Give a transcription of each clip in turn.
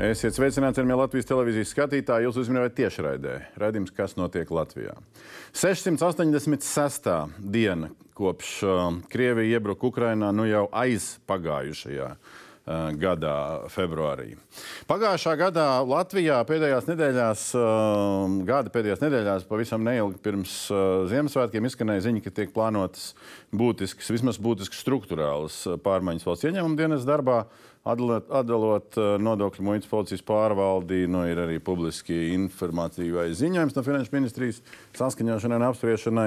Esiet sveicināti, arī Latvijas televīzijas skatītāji. Jūs uzmanījāt tiešraidē. Radījums, kas notiek Latvijā. 686. diena kopš uh, Krievija iebruka Ukrainā, nu jau aizpagājušajā uh, gadā, februārī. Pagājušā gadā Latvijā pēdējās nedēļās, uh, gada pēdējās nedēļās, pavisam neilgi pirms uh, Ziemassvētkiem izskanēja ziņa, ka tiek plānotas būtiskas, vismaz būtiskas struktūrālas uh, pārmaiņas valsts ieņēmuma dienas darbā. Atdalot, atdalot uh, nodokļu muitas policijas pārvaldi, nu, ir arī publiski informācija vai ziņojums no Finanšu ministrijas saskaņošanai un apspriešanai.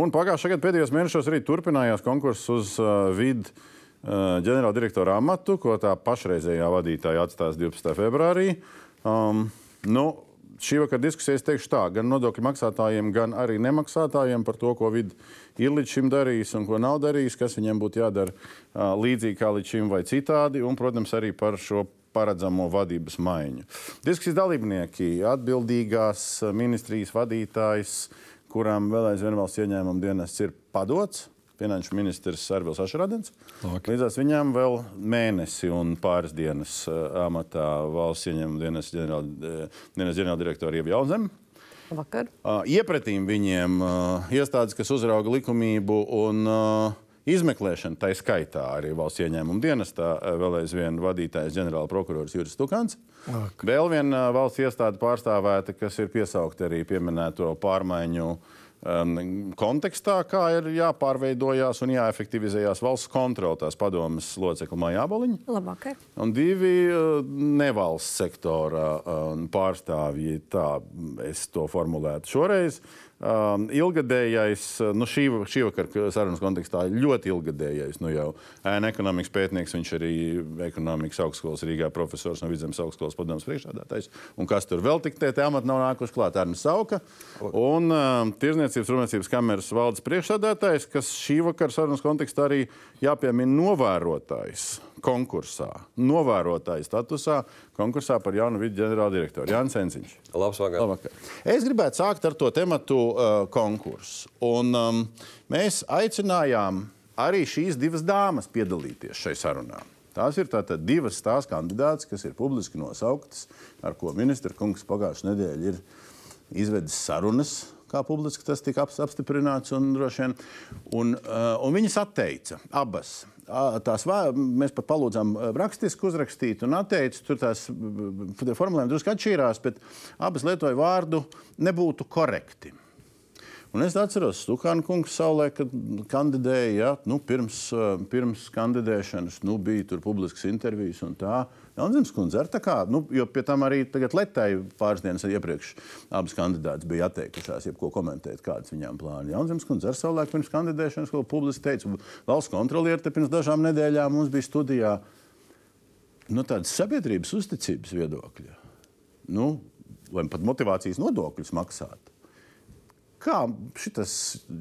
Un pagājušā gada pēdējos mēnešos arī turpinājās konkurss uz uh, vidu uh, ģenerāldirektora amatu, ko tā pašreizējā vadītāja atstās 12. februārī. Um, nu, šī vakara diskusijas teikšu tā, gan nodokļu maksātājiem, gan arī nemaksātājiem par to, ko vidi ir līdz šim darījis un ko nav darījis, kas viņiem būtu jādara uh, līdzīgi kā līdz šim vai citādi, un, protams, arī par šo paredzamo vadības maiņu. Diskusijas dalībnieki, atbildīgās ministrijas vadītājs, kuram vēl aizvien valsts ieņēmuma dienests ir padots, finanšu ministrs Arvils Ašradens. Līdzās viņam vēl mēnesi un pāris dienas uh, amatā valsts ieņēmuma dienas ģenerāldirektora Ieva Jaunzeme. Vakar. Uh, iepratīm viņiem uh, iestādes, kas uzrauga likumību un uh, izmeklēšanu, tā skaitā arī valsts ieņēmuma dienestā, uh, vēl aizvien vadītājs ģenerāla prokurors Juris Tukants. Ak. Vēl viena uh, valsts iestāde pārstāvēta, kas ir piesaukta arī pieminēto pārmaiņu um, kontekstā, kā ir jāpārveidojās un jāefektivizējās valsts kontrole, tās padomas locekļa Maija Aboliņa. Labvakar. Un divi uh, nevalsts sektora uh, pārstāvji, tā es to formulētu šoreiz. Um, ilgadējais, uh, nu šī, šī vakara sarunas kontekstā ļoti ilgadējais, nu jau ēna ekonomikas pētnieks, viņš arī ekonomikas augstskolas Rīgā profesors no Vidzemes augstskolas padomas priekšādātājs. Un kas tur vēl tik tie, tie amati nav nākuši klāt? Arnis Sauka un um, Tirzniecības rūpniecības kameras valdes priekšādātājs, kas šī vakara sarunas kontekstā arī jāpiemina novērotājs konkursā, novērotāja statusā, konkursā par jaunu vidu ģenerāldirektoru Jānis Enziņš. Labs vakar. Labvakar. Es gribētu sākt ar to tematu uh, konkursu. Un, um, mēs aicinājām arī šīs divas dāmas piedalīties šai sarunā. Tās ir tātad divas tās kandidātas, kas ir publiski nosauktas, ar ko ministra kungs pagājušajā nedēļā ir izvedis sarunas kā publiski tas tika apstiprināts. Un, vien, un, uh, un viņas atteica abas tās mēs pat palūdzām rakstiski uzrakstīt un atteikt. Tur tās formulējumi drusku atšķīrās, bet abas lietoja vārdu nebūtu korekti. Un es atceros, Stukāna kungs savulaik, kandidēja, ja, nu, pirms, pirms kandidēšanas nu, bija tur publiskas intervijas un tā. Jaunzemes kundze ar tā kā, nu, jo pie tam arī tagad Letai pāris dienas iepriekš abas kandidātas bija atteikušās, jebko komentēt, kādas viņām plāni. Jaunzemes kundze ar savulaik pirms kandidēšanas, ko publiski teica, valsts kontrolieri te pirms dažām nedēļām mums bija studijā, nu, tādas sabiedrības uzticības viedokļa. Nu, vai pat motivācijas nodokļus maksāt. Kā šis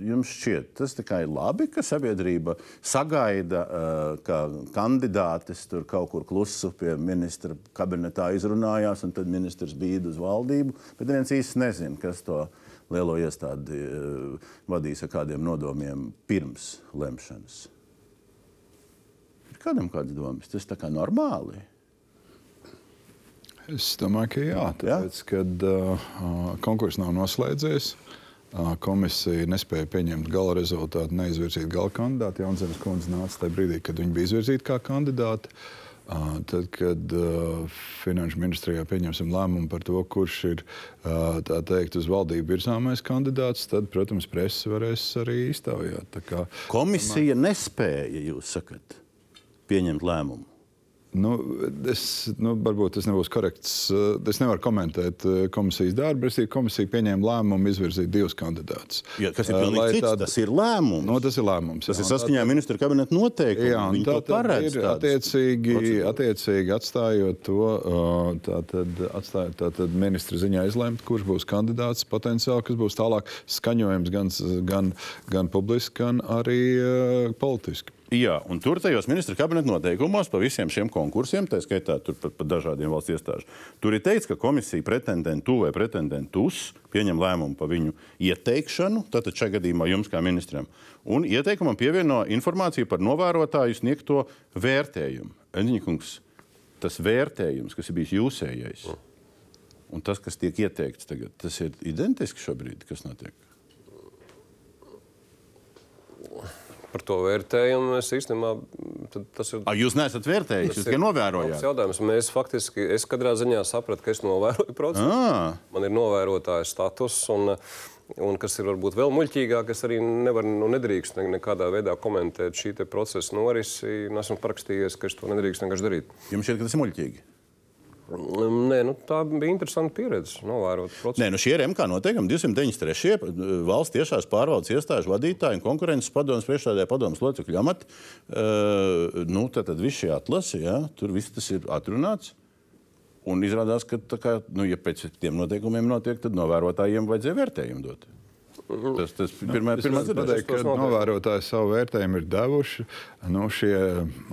jums šķiet? Tas ir labi, ka sabiedrība sagaida, uh, ka kandidātes tur kaut kur klusu pie ministra kabinetā izrunājās, un tad ministrs bīda uz valdību. Bet viens īsti nezina, kas to lielo iestādi uh, vadīs ar kādiem nodomiem pirms lemšanas. Ir kādam kādas domas? Tas tā kā normāli. Es domāju, ka jā, tāpēc, jā? kad uh, konkurss nav noslēdzies. Uh, Komisija nespēja pieņemt gala rezultātu, neizvirzīt gala kandidātu. Jaunzemes kundze nāca tajā brīdī, kad viņa bija izvirzīta kā kandidāte. Tad, kad uh, Finanšu ministrijā pieņemsim lēmumu par to, kurš ir uh, teikt, uz valdību virzāmais kandidāts, tad, protams, presa varēs arī iztaujāt. Kā, Komisija man... nespēja, jūs sakat, pieņemt lēmumu. Nu, es, nu, varbūt tas nebūs korekts. Eh, es nevaru komentēt eh, komisijas darbu. Es komisija pieņēma lēmumu izvirzīt divus kandidātus. Ja, kas ir pilnīgi cits? Tād... Tas ir lēmums. Nu, tas ir lēmums. Tas jā, ir saskaņā ar ministra kabineta noteikumiem. Jā, Viņi tā, to paredz. Attiecīgi, attiecīgi atstājot to, tātad, atstājot tātad ministra ziņā izlemt, kurš būs kandidāts potenciāli, kas būs tālāk skaņojums gan, gan, gan publiski, gan arī uh, politiski. Jā, un tur tajos ministra kabineta noteikumos par visiem šiem konkursiem, tā skaitā par pa dažādiem valsts iestāžu, tur ir teikts, ka komisija pretendentu vai pretendentus pieņem lēmumu par viņu ieteikšanu, tātad šajā gadījumā jums kā ministram, un ieteikumam pievieno informāciju par novērotāju sniegto vērtējumu. Eņģiņkungs, tas vērtējums, kas ir bijis jūsējais, un tas, kas tiek ieteikts tagad, tas ir identiski šobrīd, kas notiek? Par to vērtējumu es īstenībā. Tas ir. A, jūs neesat vērtējis, jūs tikai novērojāt. Jautājums. Mēs faktiski, es katrā ziņā sapratu, ka es novēroju procesu. À. Man ir novērotāja status. Un, Un kas ir varbūt vēl muļķīgāk, es arī nevaru, nu, nedrīkst nekādā veidā komentēt šī procesa norisi. Esmu parakstījies, ka es to nedrīkst vienkārši darīt. Jums šķiet, ka tas ir muļķīgi? Nē, nu, tā bija interesanta pieredze. Novērot procesu. Nē, nu šie ir MK noteikumi 293. valsts tiešās pārvaldes iestāžu vadītāji un konkurences padomus priekšstādāja padomus locekļu amati. Uh, nu, tad, tad viss šie atlasi, ja, tur viss tas ir atrunāts. Un izrādās, ka, kā, nu, ja pēc tiem noteikumiem notiek, tad novērotājiem vajadzēja vērtējumu dot. Tas, tas pirmā, pirmā pateikt, ka novērotāji savu vērtējumu ir devuši. Nu, šie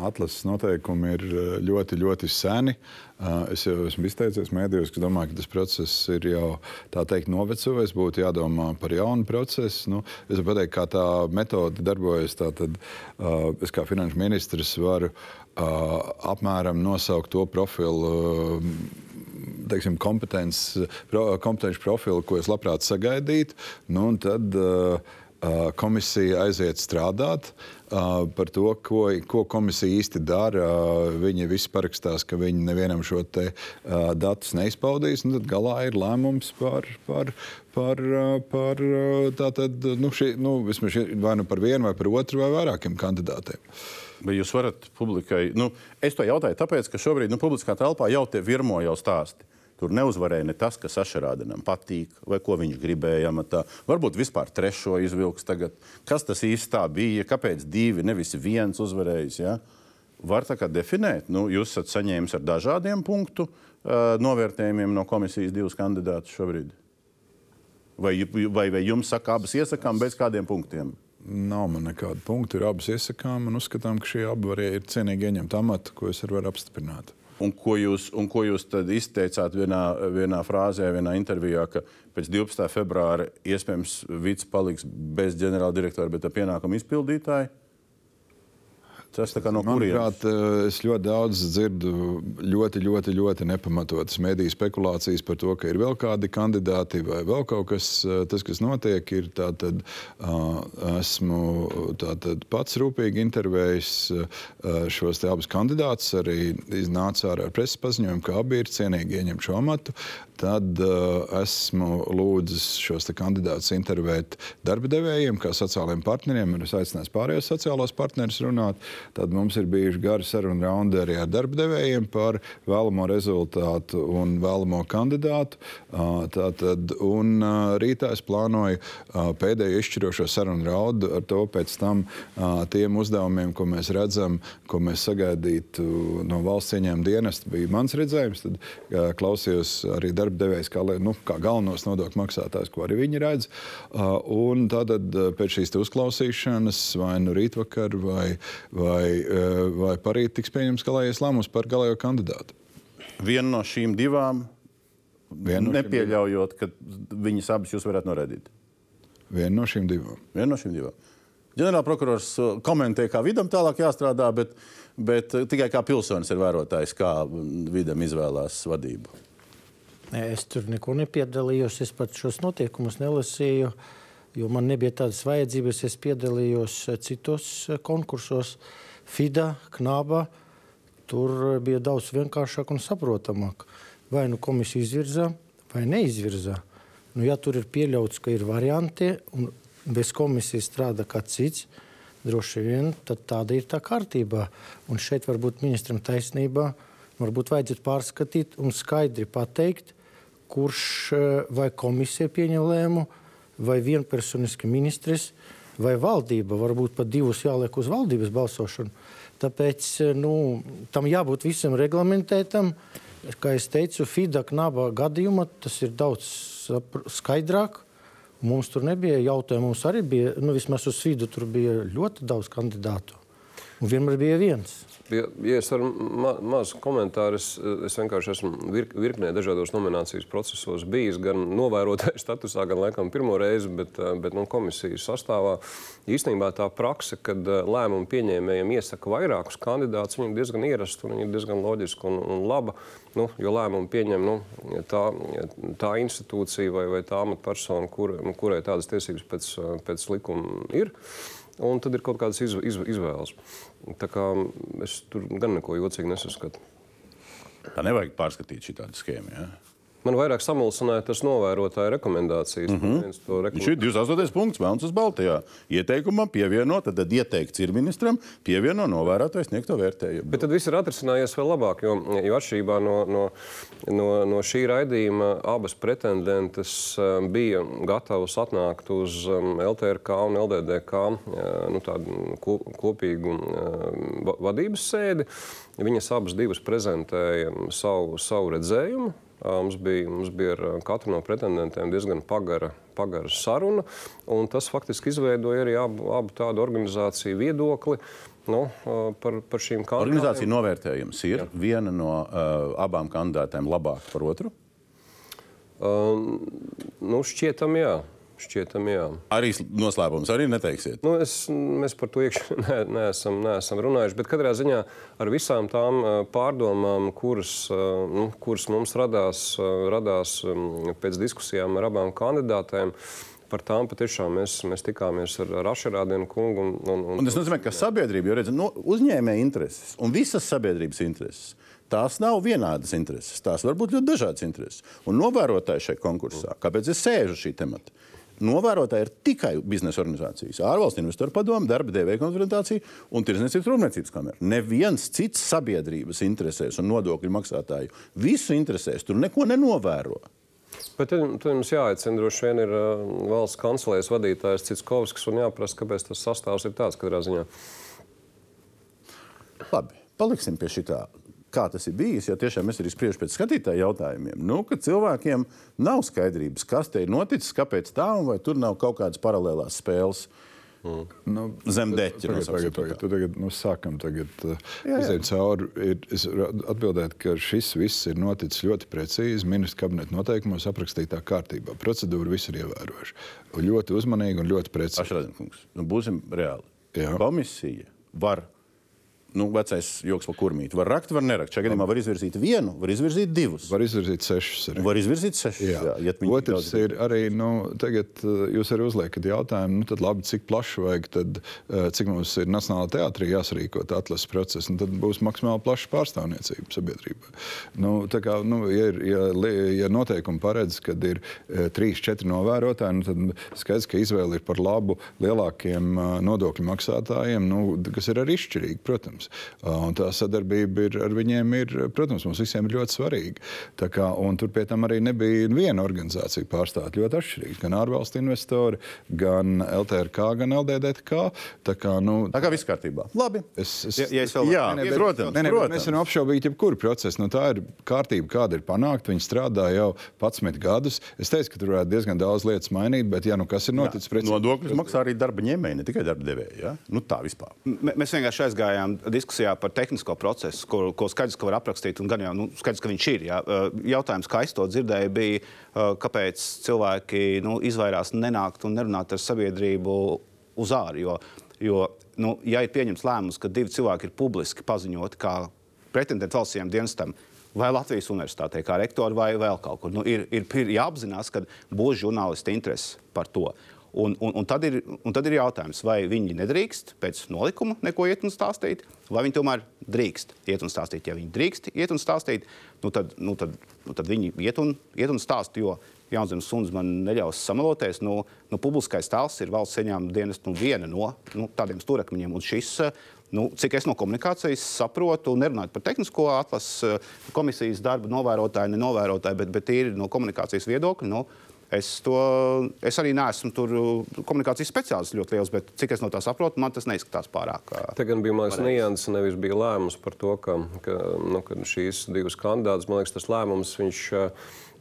atlases noteikumi ir eh, ļoti, ļoti seni. Eh, es jau esmu izteicies mēdījos, ka domāju, ka tas process ir jau tā teikt novecojis. Būtu jādomā par jaunu procesu. Nu, es varu pateikt, kā tā metode darbojas. Tātad, uh, es kā finanšu ministrs varu apmēram nosaukt to profilu. Uh, teiksim, kompetences profilu, ko es labprāt sagaidītu. Nu, tad uh, uh, komisija aiziet strādāt. Uh, par to, ko, ko komisija īsti dara. Uh, viņi visi parakstās, ka viņi nevienam šo te, uh, datus neizpaudīs. Tad galā ir lēmums par, par, par, uh, par uh, tātad, nu, šī, nu, šī, vai nu par vienu, vai par otru, vai vairākiem kandidātiem. Vai jūs varat publikai, nu, es to jautāju, tāpēc, ka šobrīd nu, publiskā telpā jau tie virmo jau stāsti. Tur neuzvarēja ne tas, kas Ašerādenam patīk, vai ko viņš gribēja amatā. Varbūt vispār trešo izvilks tagad. Kas tas īsti bija? Kāpēc divi, nevis viens uzvarējis? Ja? Var tā kā definēt, nu, jūs esat saņēmis ar dažādiem punktu uh, novērtējumiem no komisijas divus kandidātus šobrīd. Vai, vai, vai jums saka, abas iesakām bez kādiem punktiem? Nav man nekāda punkta. Ir abas iesakām un uzskatām, ka šie abi var, ir cienīgi ieņemt amatu, ko es varu apstiprināt. Un ko jūs, un ko jūs izteicāt vienā, vienā frāzē, vienā intervijā, ka pēc 12. februāra iespējams Vits paliks bez ģenerāldirektora, bet ar pienākumu izpildītāju? Tas tā kā no kurienes? Eh, es ļoti daudz dzirdu ļoti, ļoti, ļoti nepamatotas mediju spekulācijas par to, ka ir vēl kādi kandidāti vai vēl kaut kas. Eh, tas, kas notiek, ir tātad esmu tātad pats rūpīgi intervējis šos abus kandidātus, arī iznāca ārā ar preses paziņojumu, ka abi ir cienīgi ieņemt šo amatu. Tad uh, esmu lūdzis šos kandidātus intervēt darba devējiem, kā sociālajiem partneriem, un es aicināju pārējos sociālos partnerus runāt. Tad mums ir bijuši gari sarunu raundi arī ar darba devējiem par vēlamo rezultātu un vēlamo kandidātu. Tātad, un rītā es plānoju pēdējo izšķirošo sarunu raundu ar to pēc tam tiem uzdevumiem, ko mēs redzam, ko mēs sagaidītu no valsts ieņēmuma dienesta. Bija mans redzējums, tad klausījos arī darbdevējs kā, nu, kā galvenos nodokļu maksātājs, ko arī viņi redz. Un tad uh, pēc šīs uzklausīšanas, vai nu rītvakar, vai, vai, uh, vai parīt, tiks pieņemts galējais lēmums par galējo kandidātu. Viena no šīm divām, no nepieļaujot, ka viņas abas jūs varētu noraidīt. Viena no šīm divām. Viena no šīm divām. Ģenerālprokurors komentē, kā vidam tālāk jāstrādā, bet, bet tikai kā pilsonis ir vērotājs, kā vidam izvēlās vadību. Es tur neko nepiedalījos. Es pat šos notiekumus nelasīju, jo man nebija tādas vajadzības. Es piedalījos citos konkursos, FIDA, KNABA. Tur bija daudz vienkāršāk un saprotamāk. Vai nu komisija izvirzā, vai neizvirzā. Nu, ja tur ir pieļauts, ka ir varianti, un bez komisijas strādā kāds cits, droši vien tāda ir tā kārtībā. Un šeit varbūt ministram taisnība varbūt vajadzētu pārskatīt un skaidri pateikt, kurš eh, vai komisija pieņem lēmumu, vai vienpersoniski ministrs, vai valdība. Varbūt pat divus jāliek uz valdības balsošanu. Tāpēc nu, tam jābūt visam reglamentētam. Kā jau teicu, FIDA naba gadījumā tas ir daudz skaidrāk. Mums tur nebija jautājumu. Mums arī bija, nu, vismaz uz vidu, tur bija ļoti daudz kandidātu. Un vienmēr bija viens. Ja, ja es varu ma mazu komentāru, es, es vienkārši esmu vir virknē dažādos nominācijas procesos bijis, gan novērotāju statusā, gan laikam pirmo reizi, bet, bet nu, komisijas sastāvā. Īstenībā tā prakse, kad lēmumu pieņēmējiem iesaka vairākus kandidātus, ir diezgan ierasta un diezgan loģiska un, un laba. Nu, jo lēmumu pieņem nu, tā, tā institūcija vai, vai tā amatpersona, kur, nu, kurai tādas tiesības pēc, pēc likuma ir. Un tad ir kaut kādas iz, iz, izvēles. Tā kā es tur gan neko jocīgu nesaskatu. Tā nevajag pārskatīt šī tādu schēmu. Ja? Man vairāk samulsināja tas novērotāja rekomendācijas. Mm -hmm. rekomendācijas. Šī ir 28. punkts, Melns uz Baltijā. Ieteikumam pievieno, tad, tad ieteikts ir ministram, pievieno novērotāju sniegto vērtējumu. Bet tad viss ir atrisinājies vēl labāk, jo, jo atšķirībā no, no, no, no šī raidījuma abas pretendentes um, bija gatavas atnākt uz um, LTRK un LDDK uh, nu, tādu kopīgu um, vadības sēdi. Viņas abas divas prezentēja savu, savu redzējumu Mums bija, mums bija ar katru no pretendentiem diezgan pagara, pagara saruna. Tas faktiski izveidoja arī abu, abu tādu organizāciju viedokli. Nu, par, par šīm kandidātēm. Organizācija novērtējums ir Jā. viena no uh, abām kandidātēm labāka par otru? Uh, nu, šķietam, jā. Šķietam, jā. Arī noslēpums arī neteiksiet. Nu, es, mēs par to iekšā ne, neesam, neesam runājuši. Bet katrā ziņā ar visām tām pārdomām, kuras, nu, kuras mums radās, radās pēc diskusijām ar abām kandidātēm, par tām patiešām mēs, mēs tikāmies ar, Ašerādienu kungu. Un, un, un, un tas nozīmē, ka sabiedrība jau redz no, uzņēmēja intereses un visas sabiedrības intereses. Tās nav vienādas intereses. Tās var būt ļoti dažādas intereses. Un novērotāji šajā konkursā, kāpēc es sēžu šī temata? Novērotāji ir tikai biznesa organizācijas, ārvalstu investoru padomu, darba devēja konfrontācija un tirdzniecības rūpniecības kamera. Neviens cits sabiedrības interesēs un nodokļu maksātāju visu interesēs tur neko nenovēro. Bet tad, mums jāaicina droši vien ir uh, valsts kancelēs vadītājs Citskovskis un jāprasa, kāpēc tas sastāvs ir tāds katrā ziņā. Labi, paliksim pie šī tā kā tas ir bijis, ja tiešām mēs arī spriežam pēc skatītāju jautājumiem, nu, ka cilvēkiem nav skaidrības, kas te ir noticis, kāpēc tā, un vai tur nav kaut kādas paralēlās spēles. Mm. Nu, Zem deķa. Tagad, tagad, tagad, tagad nu, sākam tagad uh, iziet cauri. Ir, es atbildētu, ka šis viss ir noticis ļoti precīzi. Ministra kabineta noteikumos aprakstītā kārtībā. Procedūra viss ir ievērojuši. Ļoti uzmanīgi un ļoti precīzi. Ašradinkungs, nu, būsim reāli. Jā. Komisija var nu, vecais joks par kurmīti. Var rakt, var nerakt. Šajā gadījumā var izvirzīt vienu, var izvirzīt divus. Var izvirzīt sešus. Arī. Var izvirzīt sešus. Jā. Jā, ja Otrs ir arī, nu, tagad uh, jūs arī uzliekat jautājumu, nu, tad labi, cik plaši vajag, tad, uh, cik mums ir Nacionālā teātrī jāsarīkot atlases process, un tad būs maksimāli plaša pārstāvniecība sabiedrībā. Nu, tā kā, nu, ja, ir, ja, ja noteikumi paredz, ka ir uh, trīs, četri novērotāji, nu, tad skaidrs, ka izvēle ir par labu lielākiem nodokļu maksātājiem, nu, kas ir arī izšķirīgi, protams protams. Un tā sadarbība ir, ar viņiem ir, protams, mums visiem ir ļoti svarīga. Kā, tur pie tam arī nebija viena organizācija pārstāvja ļoti atšķirīgi. Gan ārvalstu investori, gan LTRK, gan LDDK. Tā kā, nu, tā kā viss kārtībā. Labi. Es, es, ja, ja es vēl, jā, ne, ne, protams, ne, ne, protams. Mēs varam apšaubīt jebkuru procesu. Nu, tā ir kārtība, kāda ir panākta. Viņi strādā jau 11 gadus. Es teicu, ka tur varētu diezgan daudz lietas mainīt, bet ja, nu, kas ir noticis? Nodokļus maksā arī darba ņēmēji, ne tikai darba devēji. Ja? Nu, tā vispār. M mēs vienkārši aizgājām diskusijā par tehnisko procesu, ko, ko skaidrs, ka var aprakstīt, un gan jau nu, skaidrs, ka viņš ir. Jā. Jautājums, kā es to dzirdēju, bija, kāpēc cilvēki nu, izvairās nenākt un nerunāt ar sabiedrību uz ārā. Jo, jo nu, ja ir pieņemts lēmums, ka divi cilvēki ir publiski paziņoti kā pretendenti valsts dienestam, vai Latvijas universitātē, kā rektori, vai vēl kaut kur. Nu, ir, ir, ir jāapzinās, ka būs žurnālisti interesi par to. Un, un, un, tad ir, un tad ir jautājums, vai viņi nedrīkst pēc nolikuma neko iet un stāstīt, vai viņi tomēr drīkst iet un stāstīt. Ja viņi drīkst iet un stāstīt, nu tad, nu tad, nu tad viņi iet un, iet un stāst. Jo Jaunzemes suns man neļaus samaloties. Nu, nu, publiskais tēls ir valsts ieņēmuma dienas nu, viena no nu, tādiem stūrakmeņiem. Un šis nu, cik es no komunikācijas saprotu, nerunājot par tehnisko atlases komisijas darbu, novērotāju, nenovērotāju, bet, bet tīri no komunikācijas viedokļa. Nu, Es, to, es arī neesmu tur komunikācijas speciālists ļoti liels, bet cik es no tā saprotu, man tas neizskatās pārāk. Te gan bija mākslinieks nianses, nevis bija lēmums par to, ka, ka, nu, ka šīs divas kandidātas, man liekas, tas lēmums viņš,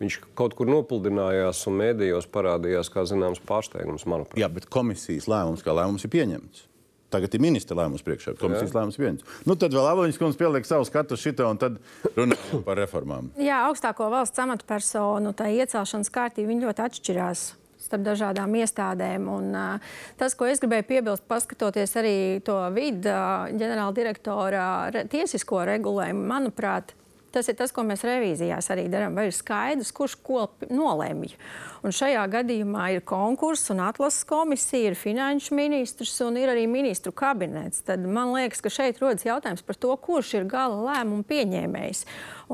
viņš kaut kur nopludinājās un mēdījos parādījās kā zināms pārsteigums, manuprāt. Jā, bet komisijas lēmums kā lēmums ir pieņemts. Tagad ir ministra lēmums priekšā, komisijas lēmums viens. Nu, tad vēl Avaņas kundze pieliek savu skatu šito un tad runājam par reformām. Jā, augstāko valsts amatpersonu tā iecelšanas kārtība ļoti atšķirās starp dažādām iestādēm. Un, uh, tas, ko es gribēju piebilst, paskatoties arī to vidu uh, ģenerāla direktora re, tiesisko regulējumu, manuprāt, Tas ir tas, ko mēs revīzijās arī darām. Vai ir skaidrs, kurš ko nolemj? Un šajā gadījumā ir konkurss un atlases komisija, ir finanšu ministrs un ir arī ministru kabinets. Tad man liekas, ka šeit rodas jautājums par to, kurš ir gala lēmumu pieņēmējs.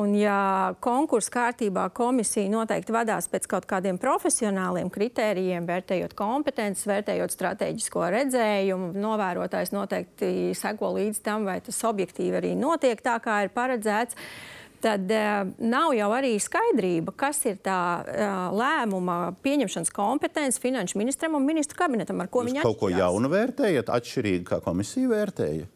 Un ja konkursu kārtībā komisija noteikti vadās pēc kaut kādiem profesionāliem kritērijiem, vērtējot kompetences, vērtējot strateģisko redzējumu, novērotājs noteikti seko līdz tam, vai tas objektīvi arī notiek tā, kā ir paredzēts tad uh, nav jau arī skaidrība, kas ir tā uh, lēmuma pieņemšanas kompetence finanšu ministram un ministru kabinetam, ar ko Jūs viņi atšķirās. Kaut ko jaunu vērtējat, atšķirīgi kā komisija vērtēja?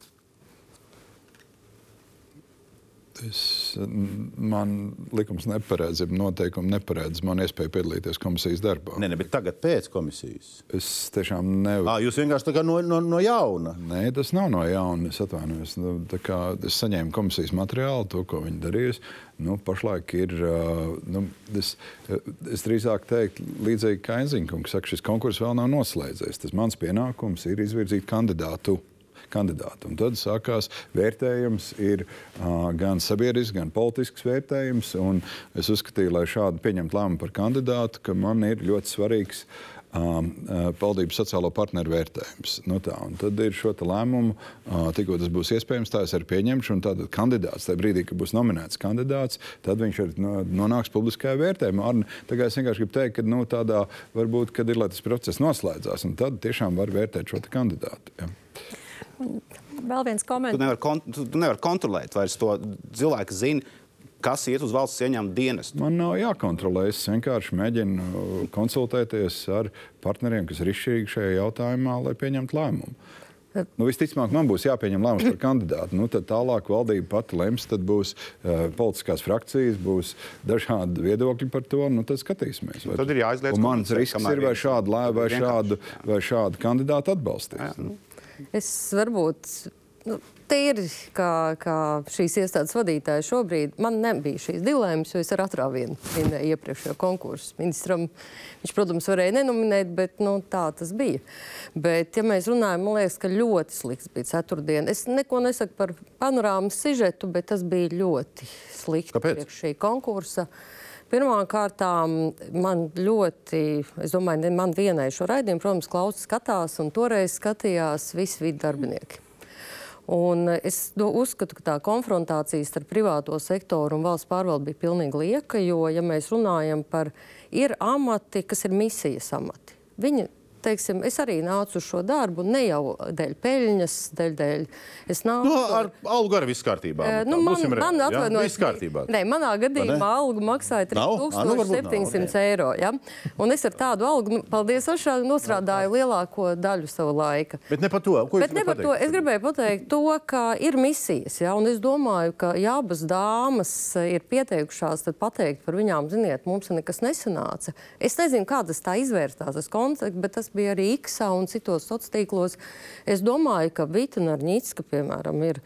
Es, man likums neparedz, noteikumi neparedz man iespēju piedalīties komisijas darbā. Nē, ne, bet tagad pēc komisijas. Es tiešām nevaru. Jūs vienkārši tā kā no, no, no jauna. Nē, tas nav no jauna. Es atvainojos. Nu, es saņēmu komisijas materiālu, to, ko viņi darīs. Nu, pašlaik ir, nu, es, es drīzāk teiktu, līdzīgi kā Enziņkungs saka, šis konkurss vēl nav noslēdzies. Tas mans pienākums ir izvirzīt kandidātu kandidātu. Un tad sākās vērtējums, ir uh, gan sabiedrisks, gan politisks vērtējums. Es uzskatīju, lai šādi pieņemtu lēmumu par kandidātu, ka man ir ļoti svarīgs valdības sociālo partneru vērtējums. Nu tā, tad ir šo lēmumu, tikko tas būs iespējams, tā es arī pieņemšu. Tad kandidāts, tajā brīdī, kad būs nominēts kandidāts, tad viņš arī nonāks publiskajā vērtējumā. Ar, tagad es vienkārši gribu teikt, ka nu, tādā varbūt, kad ir, lai tas process noslēdzās, un tad tiešām var vērtēt šo kandidātu. Ja. Vēl viens komentārs. Tu nevari kont tu, tu nevar kontrolēt, vai to cilvēku zina. Kas iet uz valsts ieņēmuma dienestu? Man nav jākontrolē. Es vienkārši mēģinu konsultēties ar partneriem, kas ir izšķirīgi šajā jautājumā, lai pieņemtu lēmumu. Nu, visticamāk, man būs jāpieņem lēmums par kandidātu. Nu, tad tālāk valdība pati lems, tad būs uh, politiskās frakcijas, būs dažādi viedokļi par to. Nu, tad skatīsimies. Vai, tad ir jāizliedz. Mans risks ir vai šādu, vai, šādu, vai šādu kandidātu atbalstīt. Jā, nu. Es varbūt. Nu, Tīri kā, kā šīs iestādes vadītāja šobrīd man nebija šīs dilemmas, jo es ar atrāvienu minēju iepriekšējo konkursu. Ministram viņš, protams, varēja nenominēt, bet nu, tā tas bija. Bet, ja mēs runājam, man liekas, ka ļoti slikts bija ceturtdien. Es neko nesaku par panorāmas sižetu, bet tas bija ļoti slikti Kāpēc? priekš šī konkursa. Uh, Pirmkārt, man ļoti, es domāju, ne man vienai šo raidījumu, protams, klausās, skatās, un toreiz skatījās visi vidi darbinieki. Un es uzskatu, ka tā konfrontācija starp privāto sektoru un valsts pārvaldi bija pilnīgi lieka, jo, ja mēs runājam par, ir amati, kas ir misijas amati. Viņi teiksim, es arī nācu uz šo darbu ne jau dēļ peļņas, dēļ, dēļ. Es nācu no, ar algu arī viss kārtībā. Uh, nu, man, man atvainojas, viss kārtībā. Nē, manā gadījumā algu maksāja 3700 nu, eiro. Ja? Un es ar tādu algu, nu, paldies Ašām, nostrādāju lielāko daļu sava laika. Bet ne par to. Ko Bet ne par to. Es gribēju pateikt to, ka ir misijas, ja? un es domāju, ka ja abas dāmas ir pieteikušās, tad pateikt par viņām, ziniet, mums nekas nesanāca. Es nezinu, kā tas tā izvērstās, tas koncepts, bet tas bija arī X un citos sociālos tīklos. Es domāju, ka Vita Narņicka, piemēram, ir.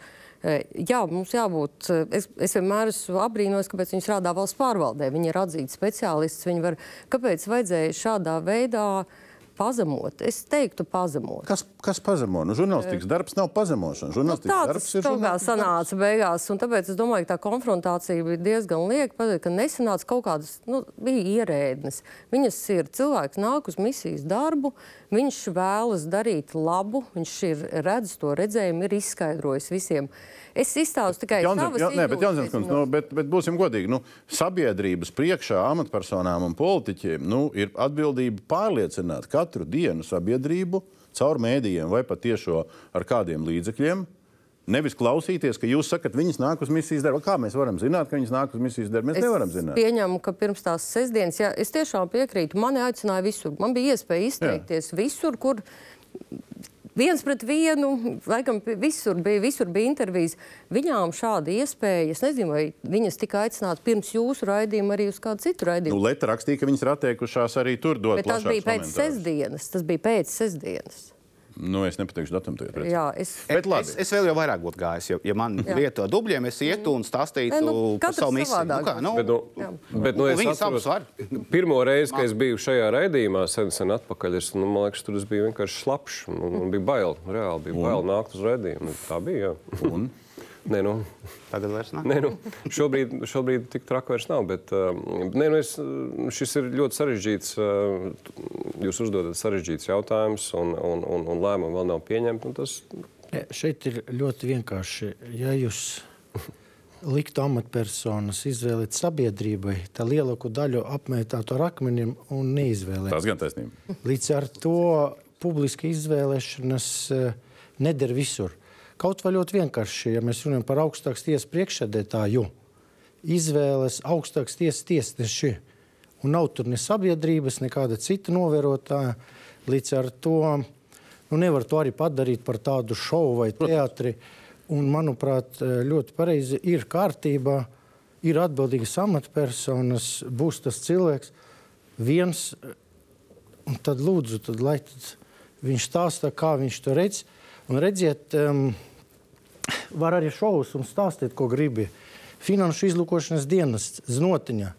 E, jā, mums jābūt. E, es, es vienmēr esmu apbrīnojis, kāpēc viņi strādā valsts pārvaldē. Viņi ir atzīti speciālisti. Viņi var, kāpēc vajadzēja šādā veidā uh, pazemot. Es teiktu, pazemot. Kas, kas pazemo? Nu, žurnālistikas darbs nav pazemošana. Nu, tā tas kaut kā sanāca darbs. beigās. Tāpēc es domāju, ka tā konfrontācija bija diezgan lieka. Ka nesanāca kaut kādas, nu, bija ierēdnes. Viņas ir cilvēks nāk uz misijas darbu, viņš vēlas darīt labu, viņš ir redzis to redzējumu, ir izskaidrojis visiem. Es izstāstu tikai savas jā, nē, bet, Jaunzems, kundz, nu, bet, bet būsim godīgi. Nu, sabiedrības priekšā amatpersonām un politiķiem nu, ir atbildība pārliecināt katru dienu sabiedrību caur mēdījiem vai pat tiešo ar kādiem līdzekļiem. Nevis klausīties, ka jūs sakat, viņas nāk uz misijas darbu. Kā mēs varam zināt, ka viņas nāk uz misijas darbu? Mēs es nevaram zināt. Pieņemu, ka pirms tās sestdienas, jā, es tiešām piekrītu, mani aicināja visur. Man bija iespēja izteikties jā. visur, kur viens pret vienu, laikam visur bija, visur bija intervijas. Viņām šāda iespēja, es nezinu, vai viņas tika aicinātas pirms jūsu raidījuma arī uz kādu citu raidījumu. Nu, Leta rakstīja, ka viņas ir atteikušās arī tur dot. Bet tas bija pēc komentārus. sestdienas. Tas bija pēc sestdienas. Nu, es nepateikšu datumu. Jā, es, Bet labi. Es, es vēl jau vairāk būtu gājis. Ja, ja man vietā dubļiem, es ietu un stāstītu Nē, nu, par savu misiju. savādāk. kā, nu, Bet, nu, bet, nu, es Viņi atceros, savus var. Pirmo reizi, kad es biju šajā raidījumā, sen, sen atpakaļ, es, nu, man liekas, tur es biju vienkārši slapjš. Un, un bija bail, reāli bija bail nākt uz raidījumu. Tā bija. Nē, nu, Tagad vairs nav. Nē, nu, šobrīd, šobrīd tik traki vairs nav. Bet, uh, nē, nu, es, uh, šis ir ļoti sarežģīts. Uh, jūs uzdodat sarežģīts jautājums, un, un, un, un lēmumi vēl nav pieņemti. un Tas, Ja, šeit ir ļoti vienkārši. Ja jūs liktu amatpersonas izvēlēt sabiedrībai, tad lielāko daļu apmētātu ar akmeņiem un neizvēlētu. Tas gan taisnība. Līdz ar to publiska izvēlēšanas eh, neder visur. Kaut vai ļoti vienkārši, ja mēs runājam par augstākas tiesas priekšsēdētāju, izvēles augstākas tiesas tiesneši. Un nav tur ne sabiedrības, nekāda cita novērotāja. Līdz ar to nu, nevar to arī padarīt par tādu šovu vai teātri. Un, manuprāt, ļoti pareizi ir kārtībā, ir atbildīgas amatpersonas, būs tas cilvēks viens. Un tad lūdzu, tad, lai tad viņš stāsta, kā viņš to redz. Un redziet, um, var arī šovus un stāstīt, ko gribi. Finanšu izlūkošanas dienas znotiņa.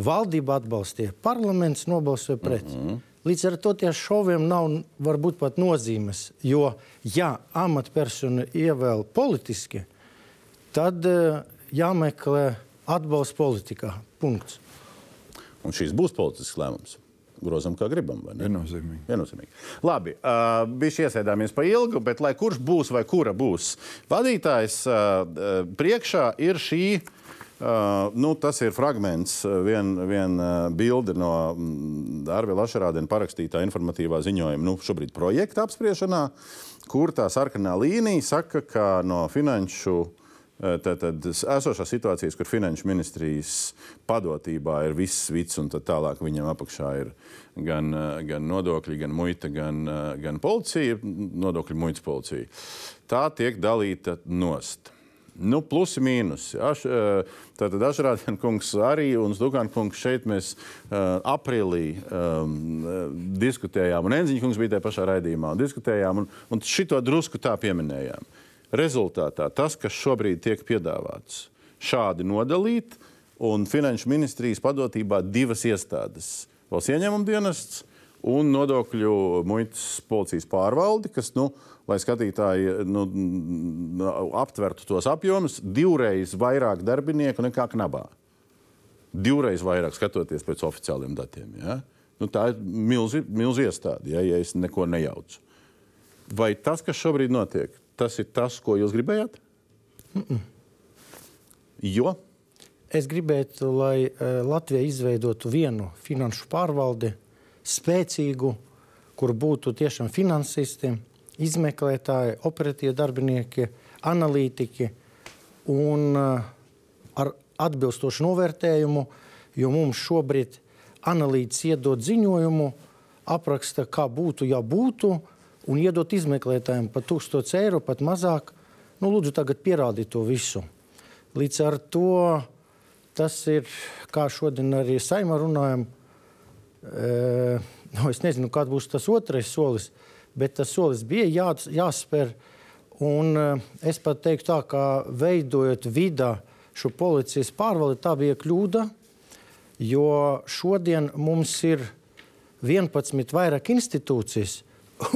Valdība atbalstīja, parlaments nobalsoja pret. Mm -hmm. Līdz ar to tiem šoviem nav varbūt pat nozīmes. Jo, ja amatpersona ievēl politiski, tad uh, jāmeklē atbalsts politikā. Punkts. Un šis būs politisks lēmums. Grozam, kā gribam. Viennozīmīgi. Viennozīmīgi. Labi, uh, bija iesēdāmies pa ilgu, bet lai kurš būs vai kura būs vadītājs, uh, uh, priekšā ir šī. Uh, nu, tas ir fragments, viena vien, uh, bilde no Arvila Ašarādena parakstītā informatīvā ziņojuma, nu, šobrīd projekta apspriešanā, kur tā sarkanā līnija saka, ka no finanšu Tātad esošās situācijas, kur finanšu ministrijas padotībā ir viss vits, un tālāk viņam apakšā ir gan, gan nodokļi, gan muita, gan, gan policija, nodokļu muitas policija. Tā tiek dalīta nost. Nu, plusi mīnus. Aš, tātad Dažrādien kungs arī un Zdukāna kungs šeit mēs uh, aprīlī um, diskutējām, un Enziņa kungs bija tajā pašā raidījumā, un diskutējām, un, un šito drusku tā pieminējām. Rezultātā tas, kas šobrīd tiek piedāvāts, šādi nodalīt, un Finanšu ministrijas padotībā divas iestādes - valsts ieņēmuma dienests un nodokļu muitas policijas pārvalde, kas, nu, lai skatītāji nu, aptvertu tos apjomus, divreiz vairāk darbinieku nekā knabā. Divreiz vairāk skatoties pēc oficiāliem datiem. Ja? Nu, tā ir milzīga milzi iestāde, ja, ja es neko nejaucu. Vai tas, kas šobrīd notiek, tas ir tas, ko jūs gribējāt? Mm -mm. Jo? Es gribētu, lai uh, Latvija izveidotu vienu finanšu pārvaldi, spēcīgu, kur būtu tiešām finansisti, izmeklētāji, operatīvi darbinieki, analītiķi un uh, ar atbilstošu novērtējumu, jo mums šobrīd analītiķis iedod ziņojumu, apraksta, kā būtu, ja būtu, un iedot izmeklētājiem par 1000 eiro, pat mazāk. Nu, lūdzu, tagad pierādiet to visu. Līdz ar to tas ir, kā šodien arī saimā runājam, e, nu, es nezinu, kāds būs tas otrais solis, bet tas solis bija jā, jāspēr. Un e, es pat teiktu tā, ka veidojot vidā šo policijas pārvaldi, tā bija kļūda, jo šodien mums ir 11 vairāk institūcijas,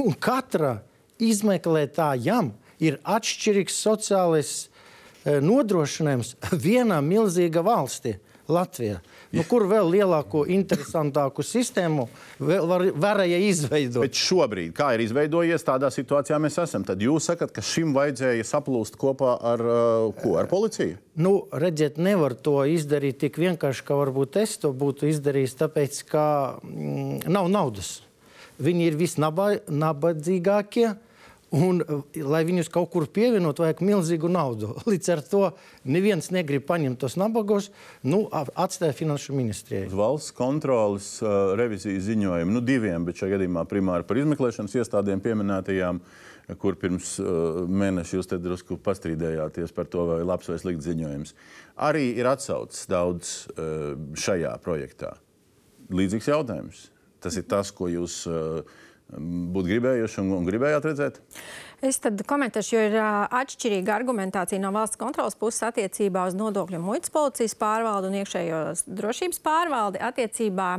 un katra izmeklētājam ir atšķirīgs sociālais e, nodrošinājums vienā milzīgā valstī. Latvijā. Nu, kur vēl lielāko, interesantāku sistēmu var, varēja izveidot? Bet šobrīd, kā ir izveidojies, tādā situācijā mēs esam. Tad jūs sakat, ka šim vajadzēja saplūst kopā ar, uh, ko, ar policiju? Nu, redziet, nevar to izdarīt tik vienkārši, kā varbūt es to būtu izdarījis, tāpēc, ka mm, nav naudas. Viņi ir visnabadzīgākie. Un, lai viņus kaut kur pievienot, vajag milzīgu naudu. Līdz ar to neviens negrib paņemt tos nabagos, nu, atstāja finanšu ministrijai. Valsts kontrolas uh, revizijas ziņojumu, nu, diviem, bet šajā gadījumā primāri par izmeklēšanas iestādēm pieminētajām, kur pirms uh, mēneša jūs te drusku pastrīdējāties par to, vai labs vai slikts ziņojums. Arī ir atsaucis daudz uh, šajā projektā. Līdzīgs jautājums. Tas ir tas, ko jūs. Uh, būtu gribējuši un, un gribējāt redzēt? Es tad komentēšu, jo ir atšķirīga argumentācija no valsts kontrolas puses attiecībā uz nodokļu muitas policijas pārvaldu un iekšējo drošības pārvaldi attiecībā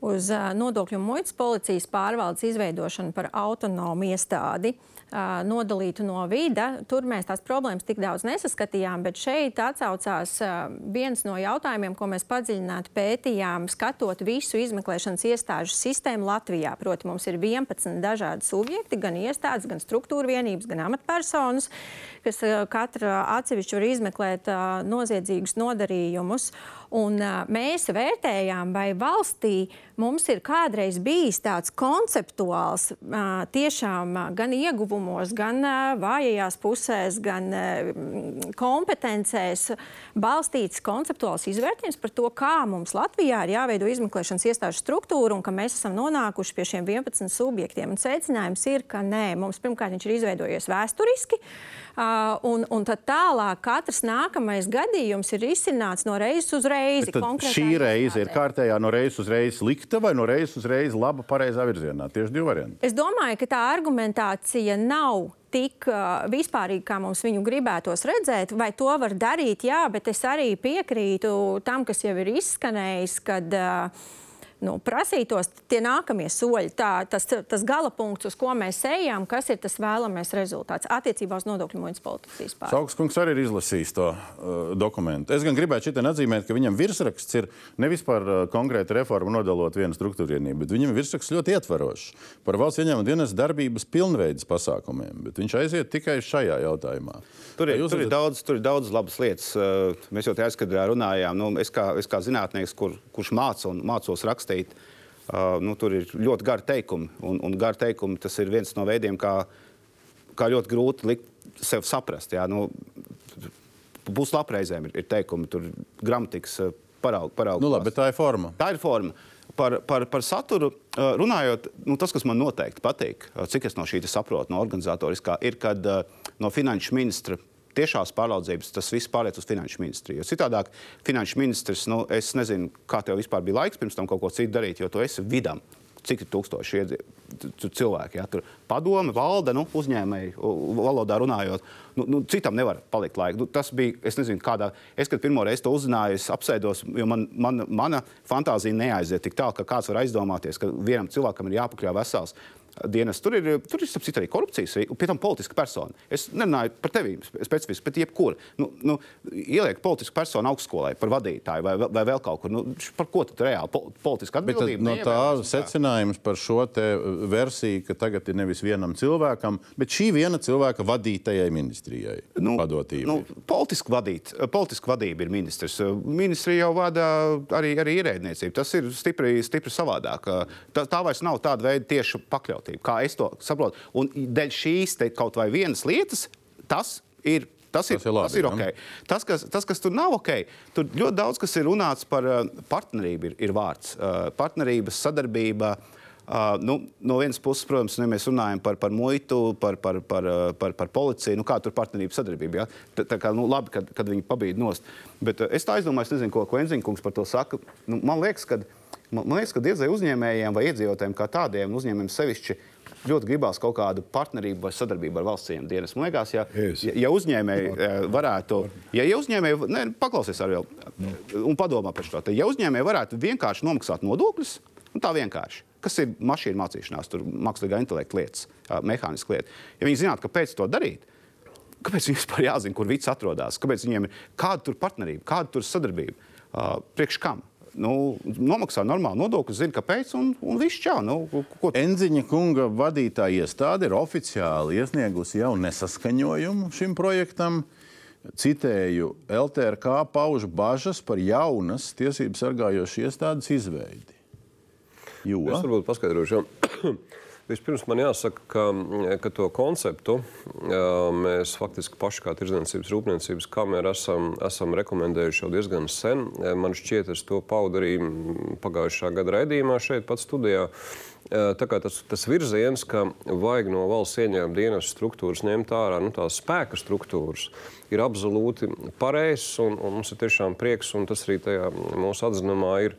uz uh, nodokļu muitas policijas pārvaldes izveidošanu par autonomu iestādi. Uh, nodalītu no vida. Tur mēs tās problēmas tik daudz nesaskatījām, bet šeit atsaucās viens no jautājumiem, ko mēs padziļināti pētījām, skatot visu izmeklēšanas iestāžu sistēmu Latvijā. Proti, mums ir 11 dažādi subjekti, gan iestādes, gan struktūra vienības, gan amatpersonas, kas katra atsevišķi var izmeklēt noziedzīgus nodarījumus. Un, uh, mēs vērtējām, vai valstī mums ir kādreiz bijis tāds konceptuāls, tiešām gan ieguvumos, gan vājajās pusēs, gan kompetencēs balstīts konceptuāls izvērtējums par to, kā mums Latvijā ir jāveido izmeklēšanas iestāžu struktūra un ka mēs esam nonākuši pie šiem 11 subjektiem. Un secinājums ir, ka nē, mums pirmkārt viņš ir izveidojies vēsturiski. Uh, un, un tad tālāk katrs nākamais gadījums ir izcināts no reizes uz reizi. Šī reize ir kārtējā no reizes uz reizi slikta vai no reizes uz reizi laba, pareizā virzienā? Tieši divi varianti. Es domāju, ka tā argumentācija nav tik uh, vispārīgi, kā mums viņu gribētos redzēt, vai to var darīt, jā, bet es arī piekrītu tam, kas jau ir izskanējis, kad uh, nu, prasītos tie nākamie soļi, tā, tas, tas gala punkts, uz ko mēs ejam, kas ir tas vēlamais rezultāts attiecībā uz nodokļu muitas politikas vispār. Saugskungs arī ir izlasījis to uh, dokumentu. Es gan gribētu šeit atzīmēt, ka viņam virsraksts ir nevis par uh, konkrētu reformu nodalot vienu struktūrienību, bet viņam virsraksts ļoti ietverošs par valsts ieņēmuma dienas darbības pilnveidas pasākumiem, bet viņš aiziet tikai šajā jautājumā. Tur ir, tur, ir daudz, tur ir daudz labas lietas. Uh, mēs jau tajā skatījumā runājām. Nu, es, kā, es kā zinātnieks, kur, kurš māca un mācos rakstīt, uh, nu, tur ir ļoti gari teikumi. Un, un gari teikumi tas ir viens no veidiem, kā, kā ļoti grūti likt sev saprast. Jā, nu, Būs labreizēm ir, ir teikumi, tur gramatikas paraugs. Paraug nu, labi, tā ir forma. Tā ir forma. Par, par, par saturu runājot, nu, tas, kas man noteikti patīk, cik es no šī saprotu, no organizatoriskā, ir, kad no finanšu ministra tiešās pāraudzības tas viss pāriet uz finanšu ministriju. Citādāk, finanšu ministrs, nu, es nezinu, kā tev vispār bija laiks pirms tam kaut ko citu darīt, jo tu esi vidam. Cik ir tūkstoši cilvēki? Ja? Tur padome, valde, nu, uzņēmēji valodā runājot. Nu, nu, citam nevar palikt laika. Nu, tas bija, es nezinu, kādā. Es, kad pirmo reizi to uzzināju, es apsēdos, jo man, man, mana fantāzija neaiziet tik tālu, ka kāds var aizdomāties, ka vienam cilvēkam ir jāpakļauj vesels dienas. Tur ir, tur ir citu, arī korupcijas, un pie tam politiska persona. Es nerunāju par tevi specifiski, bet jebkuru. Nu, nu, ieliek politisku personu augstskolai par vadītāju vai, vai vēl kaut kur. Nu, par ko tad reāli politiska atbildība? No tā secinājums par šo versiju, ka tagad ir nevis vienam cilvēkam, bet šī viena cilvēka vadītajai ministrijai nu. Nu, politiski, vadīt, politiski vadība ir ministrs. Ministrija jau vada arī, arī ierēdniecību. Tas ir stipri, stipri savādāk. Tā, tā vairs nav tāda veida tieša pakļautība kārtību, kā es to saprotu. Un dēļ šīs kaut vai vienas lietas, tas ir Tas ir, tas ir, labi, tas ir ok. Tas kas, tas, kas tur nav ok, tur ļoti daudz kas ir runāts par uh, partnerību, ir, ir vārds. Uh, partnerības, sadarbība. Uh, nu, no vienas puses, protams, ja mēs runājam par, par muitu, par, par, par, uh, par, par policiju, nu, kā tur partnerība sadarbība. Ja? Tā, tā kā nu, labi, kad, kad viņi pabīd nost. Bet uh, es tā aizdomājos, nezinu, ko, Enziņkungs par to saka. Nu, man liekas, ka Man, man liekas, ka diezgan uzņēmējiem vai iedzīvotājiem kā tādiem uzņēmumiem sevišķi ļoti gribās kaut kādu partnerību vai sadarbību ar valsts dienas. Man liekas, ja, ja, ja uzņēmēji eh, varētu, ja, ja uzņēmēji, ne, paklausies arī vēl un padomā par šo, tad ja uzņēmēji varētu vienkārši nomaksāt nodokļus, un tā vienkārši, kas ir mašīna mācīšanās, tur mākslīgā intelekta lietas, mehāniska lieta, ja viņi zinātu, kāpēc to darīt, kāpēc viņiem vispār jāzina, kur viss atrodas, kāpēc viņiem ir kāda tur partnerība, kāda tur sadarbība, priekš kam nu, nomaksā normālu nodokli, zina, kāpēc, un, un viss čau. Nu, ko... Enziņa kunga vadītāja iestāde ir oficiāli iesniegusi jau nesaskaņojumu šim projektam. Citēju, LTRK pauž bažas par jaunas tiesību sargājošas iestādes izveidi. Jo? Es varbūt paskaidrošu. Vispirms man jāsaka, ka, ka to konceptu mēs faktiski paši kā Tirdzniecības rūpniecības kamera esam, esam rekomendējuši jau diezgan sen. Man šķiet, es to paudu arī pagājušā gada raidījumā šeit pat studijā. Tā kā tas, tas virziens, ka vajag no valsts ieņēmuma dienas struktūras ņemt ārā nu, tās spēka struktūras, ir absolūti pareizs un, un mums ir tiešām prieks, un tas arī tajā mūsu atzinumā ir,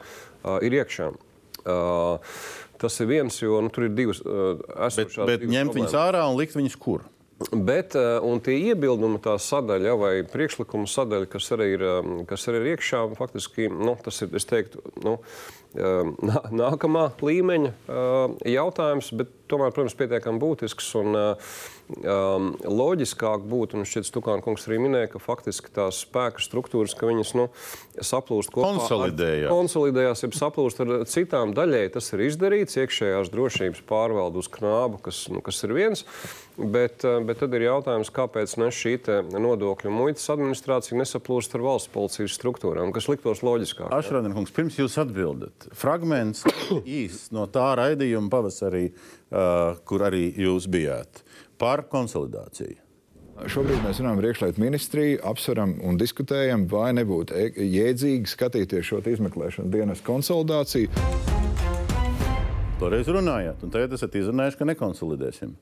ir iekšā. Tas ir viens, jo nu, tur ir divas esošās. Bet, bet ņemt viņus ārā un likt viņus kur? Bet, un tie iebildumi, tā sadaļa vai priekšlikuma sadaļa, kas arī ir, kas arī ir iekšā, faktiski nu, tas ir, teiktu, nu, nākamā līmeņa jautājums, bet tomēr, protams, pietiekami būtisks. Un, um, loģiskāk būtu, un šķiet, Stukāna kungs arī minēja, ka faktiski tās spēka struktūras, ka viņas nu, saplūst kopā. Konsolidējās. Ar, konsolidējās, jau saplūst ar citām daļai. Tas ir izdarīts iekšējās drošības pārvaldu uz knābu, kas, nu, kas ir viens. Bet, bet tad ir jautājums, kāpēc ne šī nodokļu muitas administrācija nesaplūst ar valsts policijas struktūrām, kas liktos loģiskāk. Ašrādiekungs, pirms jūs atbildat, fragments īsts no tā raidījuma pavasarī, uh, kur arī jūs bijāt par konsolidāciju. Šobrīd mēs runājam par iekšlietu ministriju, apsveram un diskutējam, vai nebūtu e- jēdzīgi skatīties šo izmeklēšanas dienas konsolidāciju. Toreiz runājāt, un tagad esat izrunājuši, ka nekonsolidēsim.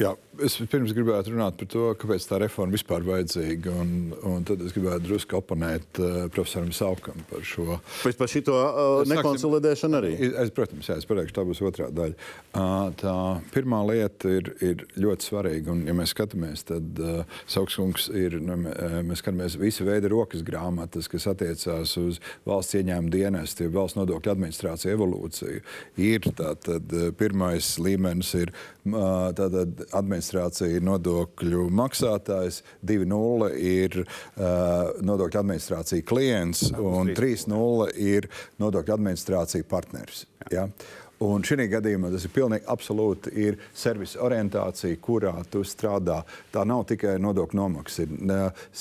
Jā, es pirms gribētu runāt par to, kāpēc tā reforma vispār ir vajadzīga. Un, un tad es gribētu drusku oponēt uh, profesoram Saukam par šo. Pēc par šito uh, nekonsolidēšanu arī? Es, protams, jā, es pateikšu, tā būs otrā daļa. Uh, tā pirmā lieta ir, ir ļoti svarīga. Un, ja mēs skatāmies, tad uh, Saukskungs ir, nu, mēs skatāmies visu veidu rokas grāmatas, kas attiecās uz valsts ieņēmuma dienestu, valsts nodokļu administrāciju evolūciju. Ir tātad pirmais līmenis ir tātad administrācija ir nodokļu maksātājs, 2.0 ir uh, nodokļu administrācija klients un 3.0 ir nodokļu administrācija partneris. Ja? Un šī gadījumā tas ir pilnīgi absolūti ir servisa orientācija, kurā tu strādā. Tā nav tikai nodokļu nomaksa.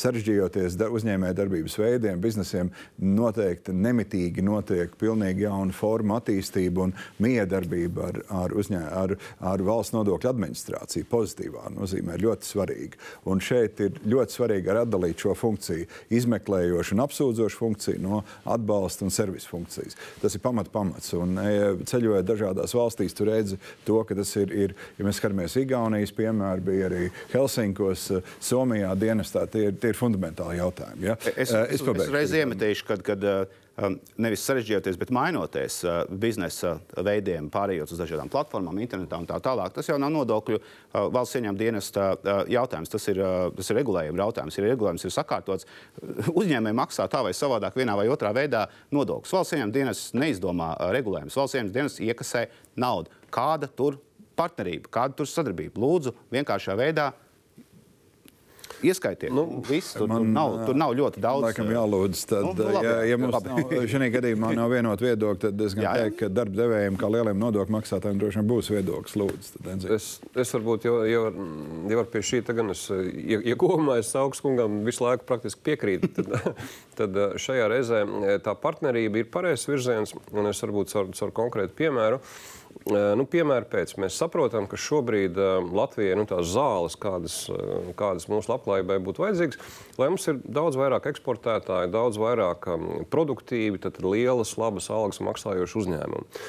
Sarežģījoties uzņēmēju darbības veidiem, biznesiem, noteikti nemitīgi notiek pilnīgi jauna forma attīstība un miedarbība ar, ar, uzņē, ar, ar valsts nodokļu administrāciju. Pozitīvā nozīmē ļoti svarīga. Un šeit ir ļoti svarīgi atdalīt šo funkciju, izmeklējošu un apsūdzošu funkciju no atbalsta un servisa funkcijas. Tas ir pamat pamats. Un, e, ceļojot dažādās valstīs, tu redzi to, ka tas ir, ir ja mēs skatāmies Igaunijas piemēru, bija arī Helsinkos, eh, Somijā dienestā, tie ir, tie ir fundamentāli jautājumi. Ja? Es, es, es, es reiz iemetīšu, kad, kad Um, nevis sarežģījoties, bet mainoties uh, biznesa veidiem, pārējot uz dažādām platformām, internetā un tā tālāk. Tas jau nav nodokļu uh, valsts ieņēmuma dienesta uh, jautājums. Tas ir, tas ir regulējuma jautājums. Ir regulējums ir sakārtots. Uzņēmēji maksā tā vai savādāk, vienā vai otrā veidā nodokļus. Valsts ieņēmuma dienests neizdomā regulējumus. Valsts ieņēmuma dienests iekasē naudu. Kāda tur partnerība, kāda tur sadarbība? Lūdzu, vienkāršā veidā Ieskaitiet, nu, viss, tur, man, tur, nav, tur nav ļoti daudz. Laikam jālūdz, tad, nu, nu, labi, ja, ja mums nav, šajā gadījumā nav vienot viedokļu, tad es gan teiktu, ka darba devējiem, kā lieliem nodokļu maksātājiem, droši vien būs viedoklis. Lūdzu, tad, es, es varbūt jau, jau, jau pie šī tagad, es, ja, ja kopumā es augstskungam visu laiku praktiski piekrītu, tad, tad šajā reizē tā partnerība ir pareizs virziens, un es varbūt caur, caur konkrētu piemēru. Nu, Piemēram, pēc mēs saprotam, ka šobrīd Latvijai nu, tās zāles, kādas, kādas mūsu labklājībai būtu vajadzīgas, lai mums ir daudz vairāk eksportētāju, daudz vairāk produktīvi, tad lielas, labas algas maksājoši uzņēmumi.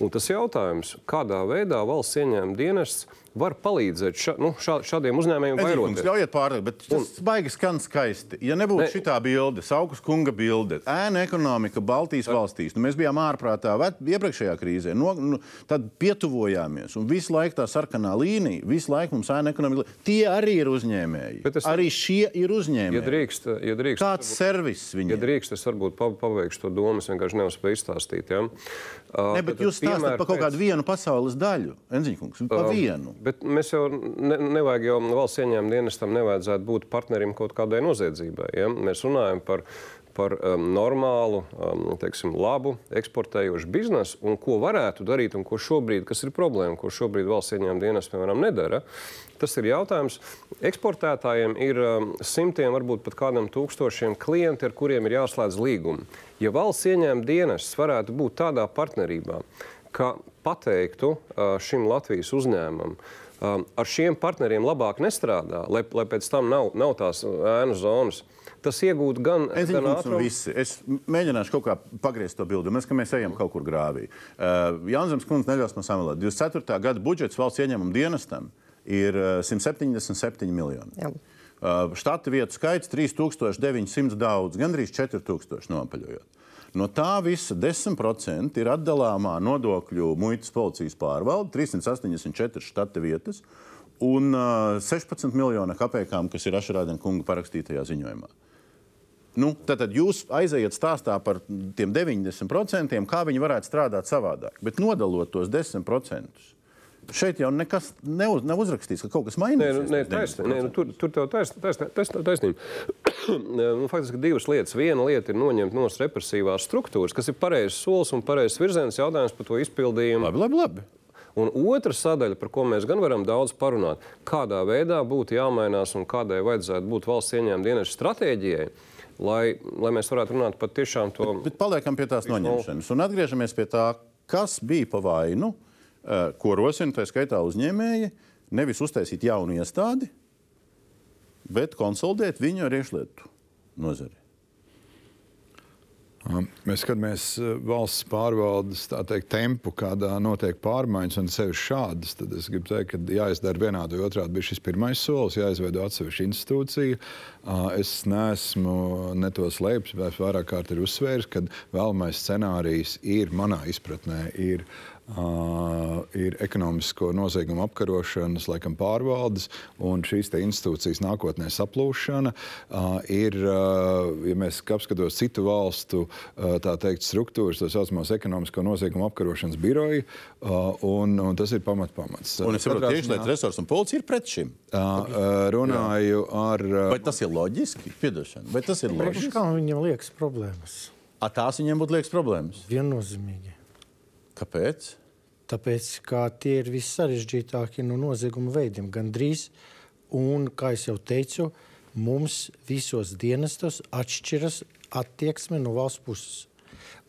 Un tas jautājums, kādā veidā valsts ieņēmuma dienests var palīdzēt ša, nu, šā, šādiem uzņēmējiem vairoties. Ļaujiet pārliekt, bet tas un... baigi skan skaisti. Ja nebūtu ne... šī bilde, Saukas kunga bilde, ēna ekonomika Baltijas ne... valstīs, nu, mēs bijām ārprātā iepriekšējā krīzē, no, nu, tad pietuvojāmies. Un visu laiku tā sarkanā līnija, visu laiku mums ēna ekonomika, tie arī ir uzņēmēji. Es... Arī šie ir uzņēmēji. Ja drīkst, ja drīkst, Kāds varbūt, servis viņiem? Ja drīkst, es varbūt pabeigšu to domu, es vienkārši nevaru izstāstīt. Ja? Uh, ne, bet jūs stāstāt par kaut kādu vienu pasaules daļu, Enziņkungs, pa uh, vienu. Bet mēs jau ne, nevajag jau valsts ieņēmuma dienestam nevajadzētu būt partnerim kaut kādai noziedzībai. Ja? Mēs runājam par, par um, normālu, um, teiksim, labu eksportējošu biznesu un ko varētu darīt un ko šobrīd, kas ir problēma, ko šobrīd valsts ieņēmuma dienas, piemēram, nedara. Tas ir jautājums. Eksportētājiem ir um, simtiem, varbūt pat kādam tūkstošiem klienti, ar kuriem ir jāslēdz līgumi. Ja valsts ieņēmuma dienas varētu būt tādā partnerībā, ka pateiktu šim Latvijas uzņēmumam, um, ar šiem partneriem labāk nestrādā, lai, lai pēc tam nav, nav tās ēnu zonas. Tas iegūt gan ātrumu. Es mēģināšu kaut kā pagriezt to bildi. Mēs, mēs ejam kaut kur grāvī. Uh, Jānis Kundze neļaus man samalēt. 24. gada budžets valsts ieņēmuma dienestam ir 177 uh, miljoni. Jā. Uh, štata vietu skaits 3900 daudz, gandrīz 4000 nopaļojot. No tā visa 10% ir atdalāmā nodokļu muitas policijas pārvalde, 384 štata vietas un uh, 16 miljonu kapekām, kas ir Ašrādena kunga parakstītajā ziņojumā. Nu, tad jūs aiziet stāstā par tiem 90%, kā viņi varētu strādāt savādāk. Bet nodalot tos 10%, šeit jau nekas neuz, nav uzrakstīts, ka kaut kas mainīsies. Nē, nu, nē, taisn, nē nu, tur, tur tev taisn, taisn, taisn, taisnība. nu, faktiski divas lietas. Viena lieta ir noņemt no represīvās struktūras, kas ir pareizs solis un pareizs virziens jautājums par to izpildījumu. Labi, labi, labi. Un otra sadaļa, par ko mēs gan varam daudz parunāt, kādā veidā būtu jāmainās un kādai vajadzētu būt valsts ieņēmuma dienas stratēģijai, lai, lai mēs varētu runāt par tiešām to. Bet, bet paliekam pie tās noņemšanas un atgriežamies pie tā, kas bija pa vainu, uh, ko rosina tā skaitā uzņēmēji, nevis uztaisīt jaunu iestādi, bet konsolidēt viņu ar iekšlietu nozari. Mēs skatāmies valsts pārvaldes teikt, tempu, kādā notiek pārmaiņas, un sevišķi šādas. Tad es gribu teikt, ka jāizdara vienādi vai otrādi. Bija šis pirmais solis, jāizveido atsevišķa institūcija. Es neesmu ne to slēpis, bet vairāk kārt ir uzsvērs, ka vēlamais scenārijs ir manā izpratnē. Ir, Uh, ir ekonomisko noziegumu apkarošanas, laikam, pārvaldes un šīs institūcijas nākotnē saplūšana. Uh, ir, uh, ja mēs apskatāmies citu valstu teikt, struktūras, tā saucamās ekonomisko noziegumu apkarošanas biroji, un, un tas ir pamat pamats. Un es saprotu, ka iekšlietu resursi un policija ir pret šim. Runāju ar. Vai tas ir loģiski? Piedošana. Vai tas ir loģiski? Kā viņam liekas problēmas? A, tās viņiem būtu liekas problēmas. Viennozīmīgi. Kāpēc? Tāpēc, tie ir vissarežģītākie no nozieguma veidiem, gandrīz. Un, kā jau teicu, mums visos dienestos atšķiras attieksme no valsts puses.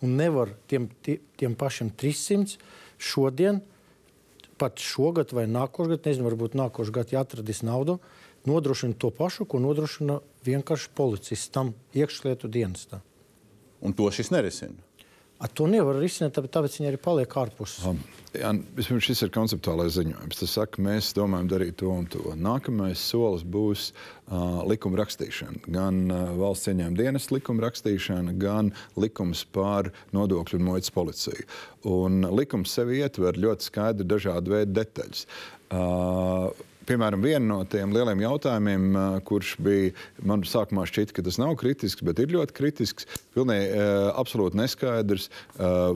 Un nevar tiem, tiem pašiem 300 šodien, pat šogad vai nākošais, nezinu, varbūt nākošais gads, ja atradīs naudu, nodrošina to pašu, ko nodrošina vienkārši policists tam iekšlietu dienestā. Un to šis nerisina. A, to nevar risināt, tāpēc viņi arī paliek ārpus. Jā, vispirms šis ir konceptuālais ziņojums. Tas saka, mēs domājam darīt to un to. Nākamais solis būs uh, likuma rakstīšana. Gan uh, valsts ieņēmuma dienas likuma rakstīšana, gan likums par nodokļu un muitas policiju. Un likums sevi ietver ļoti skaidri dažādu veidu detaļas. Uh, piemēram, viena no tiem lieliem jautājumiem, kurš bija man sākumā šķita, ka tas nav kritisks, bet ir ļoti kritisks, pilnīgi absolūti neskaidrs.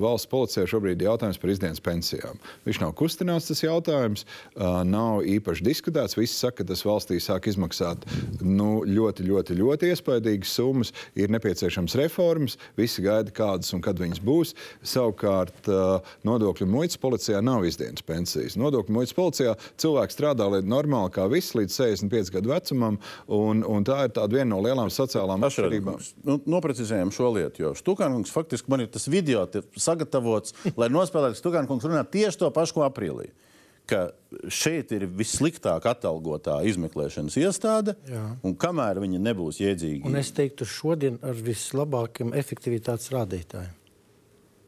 Valsts policijai šobrīd ir jautājums par izdienas pensijām. Viņš nav kustināts, tas jautājums, nav īpaši diskutēts. Visi saka, ka tas valstī sāk izmaksāt nu, ļoti, ļoti, ļoti iespaidīgas summas, ir nepieciešams reformas, visi gaida, kādas un kad viņas būs. Savukārt nodokļu muitas policijā nav izdienas pensijas. Nodokļu muitas policijā cilvēks strādā līdz normāli kā viss līdz 65 gadu vecumam, un, un tā ir viena no lielām sociālām atšķirībām. Nu, noprecizējam šo lietu, jo Stukānkungs faktiski man ir tas video sagatavots, lai nospēlētu Stukānkungs runā tieši to pašu, ko aprīlī ka šeit ir vissliktāk atalgotā izmeklēšanas iestāde, Jā. un kamēr viņa nebūs jēdzīga. Un es teiktu, šodien ar vislabākiem efektivitātes rādītājiem.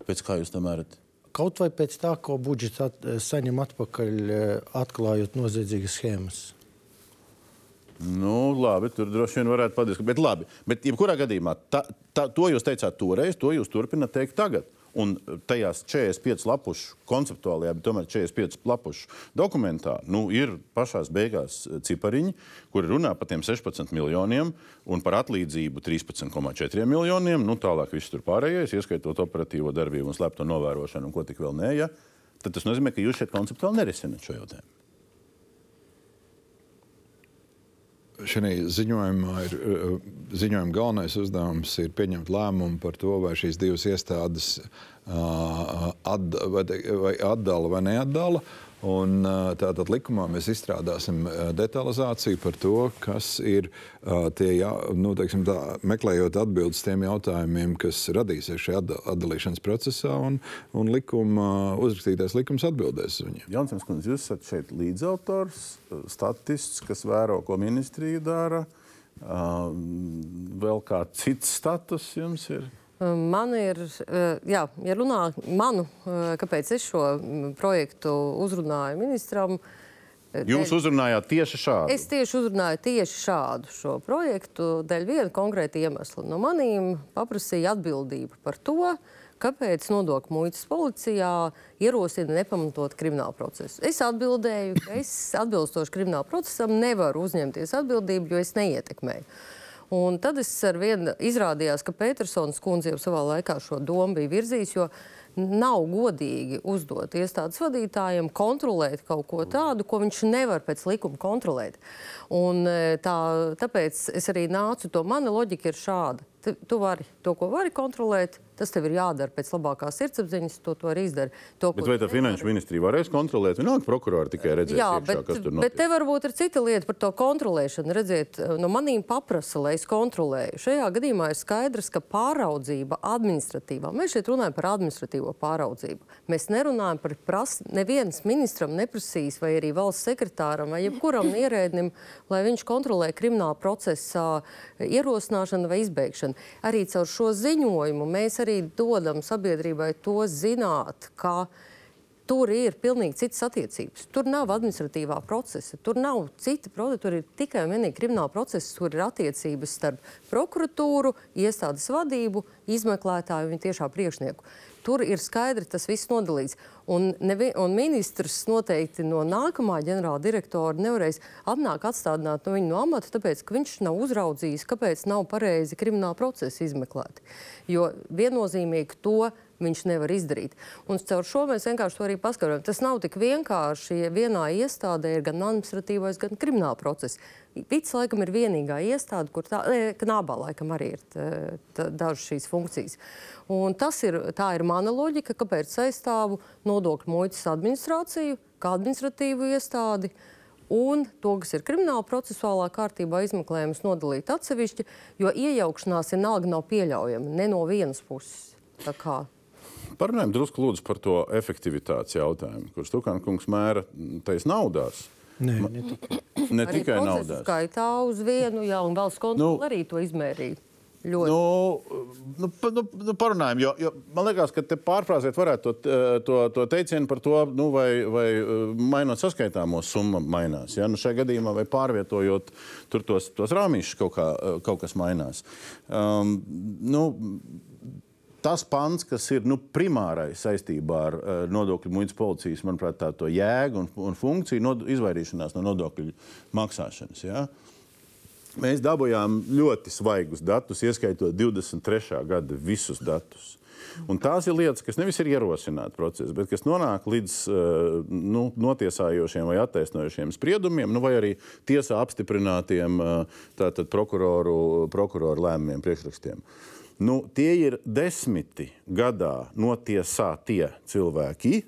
Pēc kā jūs tam mērat? Kaut vai pēc tā, ko budžets at, eh, saņem atpakaļ, eh, atklājot noziedzīgas schēmas. Nu, labi, tur droši vien varētu patiesībā. Bet, labi, bet jebkurā gadījumā ta, ta, to jūs teicāt toreiz, to jūs turpināt teikt tagad. Un tajās 45 lapušu konceptuālajā, bet tomēr 45 lapušu dokumentā nu, ir pašā beigās cipariņi, kuri runā par tiem 16 miljoniem un par atlīdzību 13,4 miljoniem. Nu, tālāk viss tur pārējais, ieskaitot operatīvo darbību un slēpto novērošanu un ko tik vēl nē. Ja? Tad tas nozīmē, ka jūs šeit konceptuāli nerisināt šo jautājumu. Šajā ziņojumā ir ziņojuma galvenais uzdevums ir pieņemt lēmumu par to, vai šīs divas iestādes at, vai, vai atdala vai neatdala. Un, tātad likumā mēs izstrādāsim detalizāciju par to, kas ir tie, jā, nu, teiksim, tā, meklējot atbildes tiem jautājumiem, kas radīsies šajā atdalīšanas procesā, un, un likuma, uzrakstītais likums atbildēs uz viņiem. Jansons, kundze, jūs esat šeit līdzautors, statists, kas vēro, ko ministrija dara. Vēl kāds cits status jums ir? Man ir, jā, ja runā manu, kāpēc es šo projektu uzrunāju ministram, Jūs uzrunājāt tieši šādu. Es tieši uzrunāju tieši šādu šo projektu dēļ viena konkrēta iemesla. No manīm paprasīja atbildību par to, kāpēc nodokļu muitas policijā ierosina nepamatot kriminālu procesu. Es atbildēju, ka es atbilstoši kriminālu procesam nevaru uzņemties atbildību, jo es neietekmēju. Un tad es ar vienu izrādījās, ka Petersons kundze jau savā laikā šo domu bija virzījis, jo nav godīgi uzdot iestādes vadītājiem kontrolēt kaut ko tādu, ko viņš nevar pēc likuma kontrolēt. Un, e, tā, tāpēc es arī nācu, to mana loģika ir šāda. Tu, tu vari to, ko vari kontrolēt, Tas tev ir jādara pēc labākās sirdsapziņas, to, to arī izdara. To, bet vai tā finanšu ministrija varēs kontrolēt? Vienalga, prokurori tikai redzēs, Jā, iekšā, bet, kas tur notiek. Bet te varbūt ir cita lieta par to kontrolēšanu. Redziet, no manīm paprasa, lai es kontrolēju. Šajā gadījumā ir skaidrs, ka pāraudzība administratīvā, mēs šeit runājam par administratīvo pāraudzību. Mēs nerunājam par prasību, neviens ministram neprasīs, vai arī valsts sekretāram, vai jebkuram ierēdnim, lai viņš kontrolē krimināla procesa ierosināšanu vai izbeigšanu. Arī caur šo ziņojumu mēs arī dodam sabiedrībai to zināt, ka tur ir pilnīgi citas attiecības. Tur nav administratīvā procesa, tur nav cita produkta, tur ir tikai un vienīgi krimināla procesa, kur ir attiecības starp prokuratūru, iestādes vadību, izmeklētāju un tiešā priekšnieku. Tur ir skaidri tas viss nodalīts. Un, nevi, un ministrs noteikti no nākamā ģenerāla direktora nevarēs atnākt atstādināt no viņa no amata, tāpēc, ka viņš nav uzraudzījis, kāpēc nav pareizi krimināla procesa izmeklēti. Jo viennozīmīgi to viņš nevar izdarīt. Un caur šo mēs vienkārši to arī paskaidrojam. Tas nav tik vienkārši, vienā iestādē ir gan administratīvais, gan krimināla process. Vits laikam ir vienīgā iestāde, kur tā, ne, knabā laikam arī ir dažas šīs funkcijas. Un tas ir, tā ir mana loģika, kāpēc aizstāvu nodokļu muitas administrāciju kā administratīvu iestādi. Un to, kas ir krimināla procesuālā kārtībā, izmeklējums nodalīt atsevišķi, jo iejaukšanās vienalga nav pieļaujama ne no vienas puses. Parunājam drusku lūdzu par to efektivitātes jautājumu, kurš Tukāna kungs mēra tais naudās. Nē, ne tikai. Ne tikai naudā. Skaitā uz vienu, jā, un valsts kontrole nu, arī to izmērīja. Ļoti. Nu, nu, nu, nu, parunājam, jo, jo man liekas, ka te pārfrāzēt varētu to, to, to teicienu par to, nu, vai, vai mainot saskaitāmo summu mainās. Ja? Nu, šajā gadījumā vai pārvietojot tos, tos rāmīšus kaut, kā, kaut kas mainās. Um, nu, tas pants, kas ir nu, primārais saistībā ar uh, nodokļu muitas policijas, manuprāt, tā, to jēgu un, un funkciju nod, izvairīšanās no nodokļu maksāšanas. Ja? Mēs dabūjām ļoti svaigus datus, ieskaitot 23. gada visus datus. Un tās ir lietas, kas nevis ir ierosināta procesa, bet kas nonāk līdz uh, nu, notiesājošiem vai attaisnojošiem spriedumiem, nu, vai arī tiesā apstiprinātiem uh, tātad, prokuroru, prokuroru lēmumiem, priekšrakstiem. Uh, Nu, tie ir desmiti gadā notiesātie cilvēki.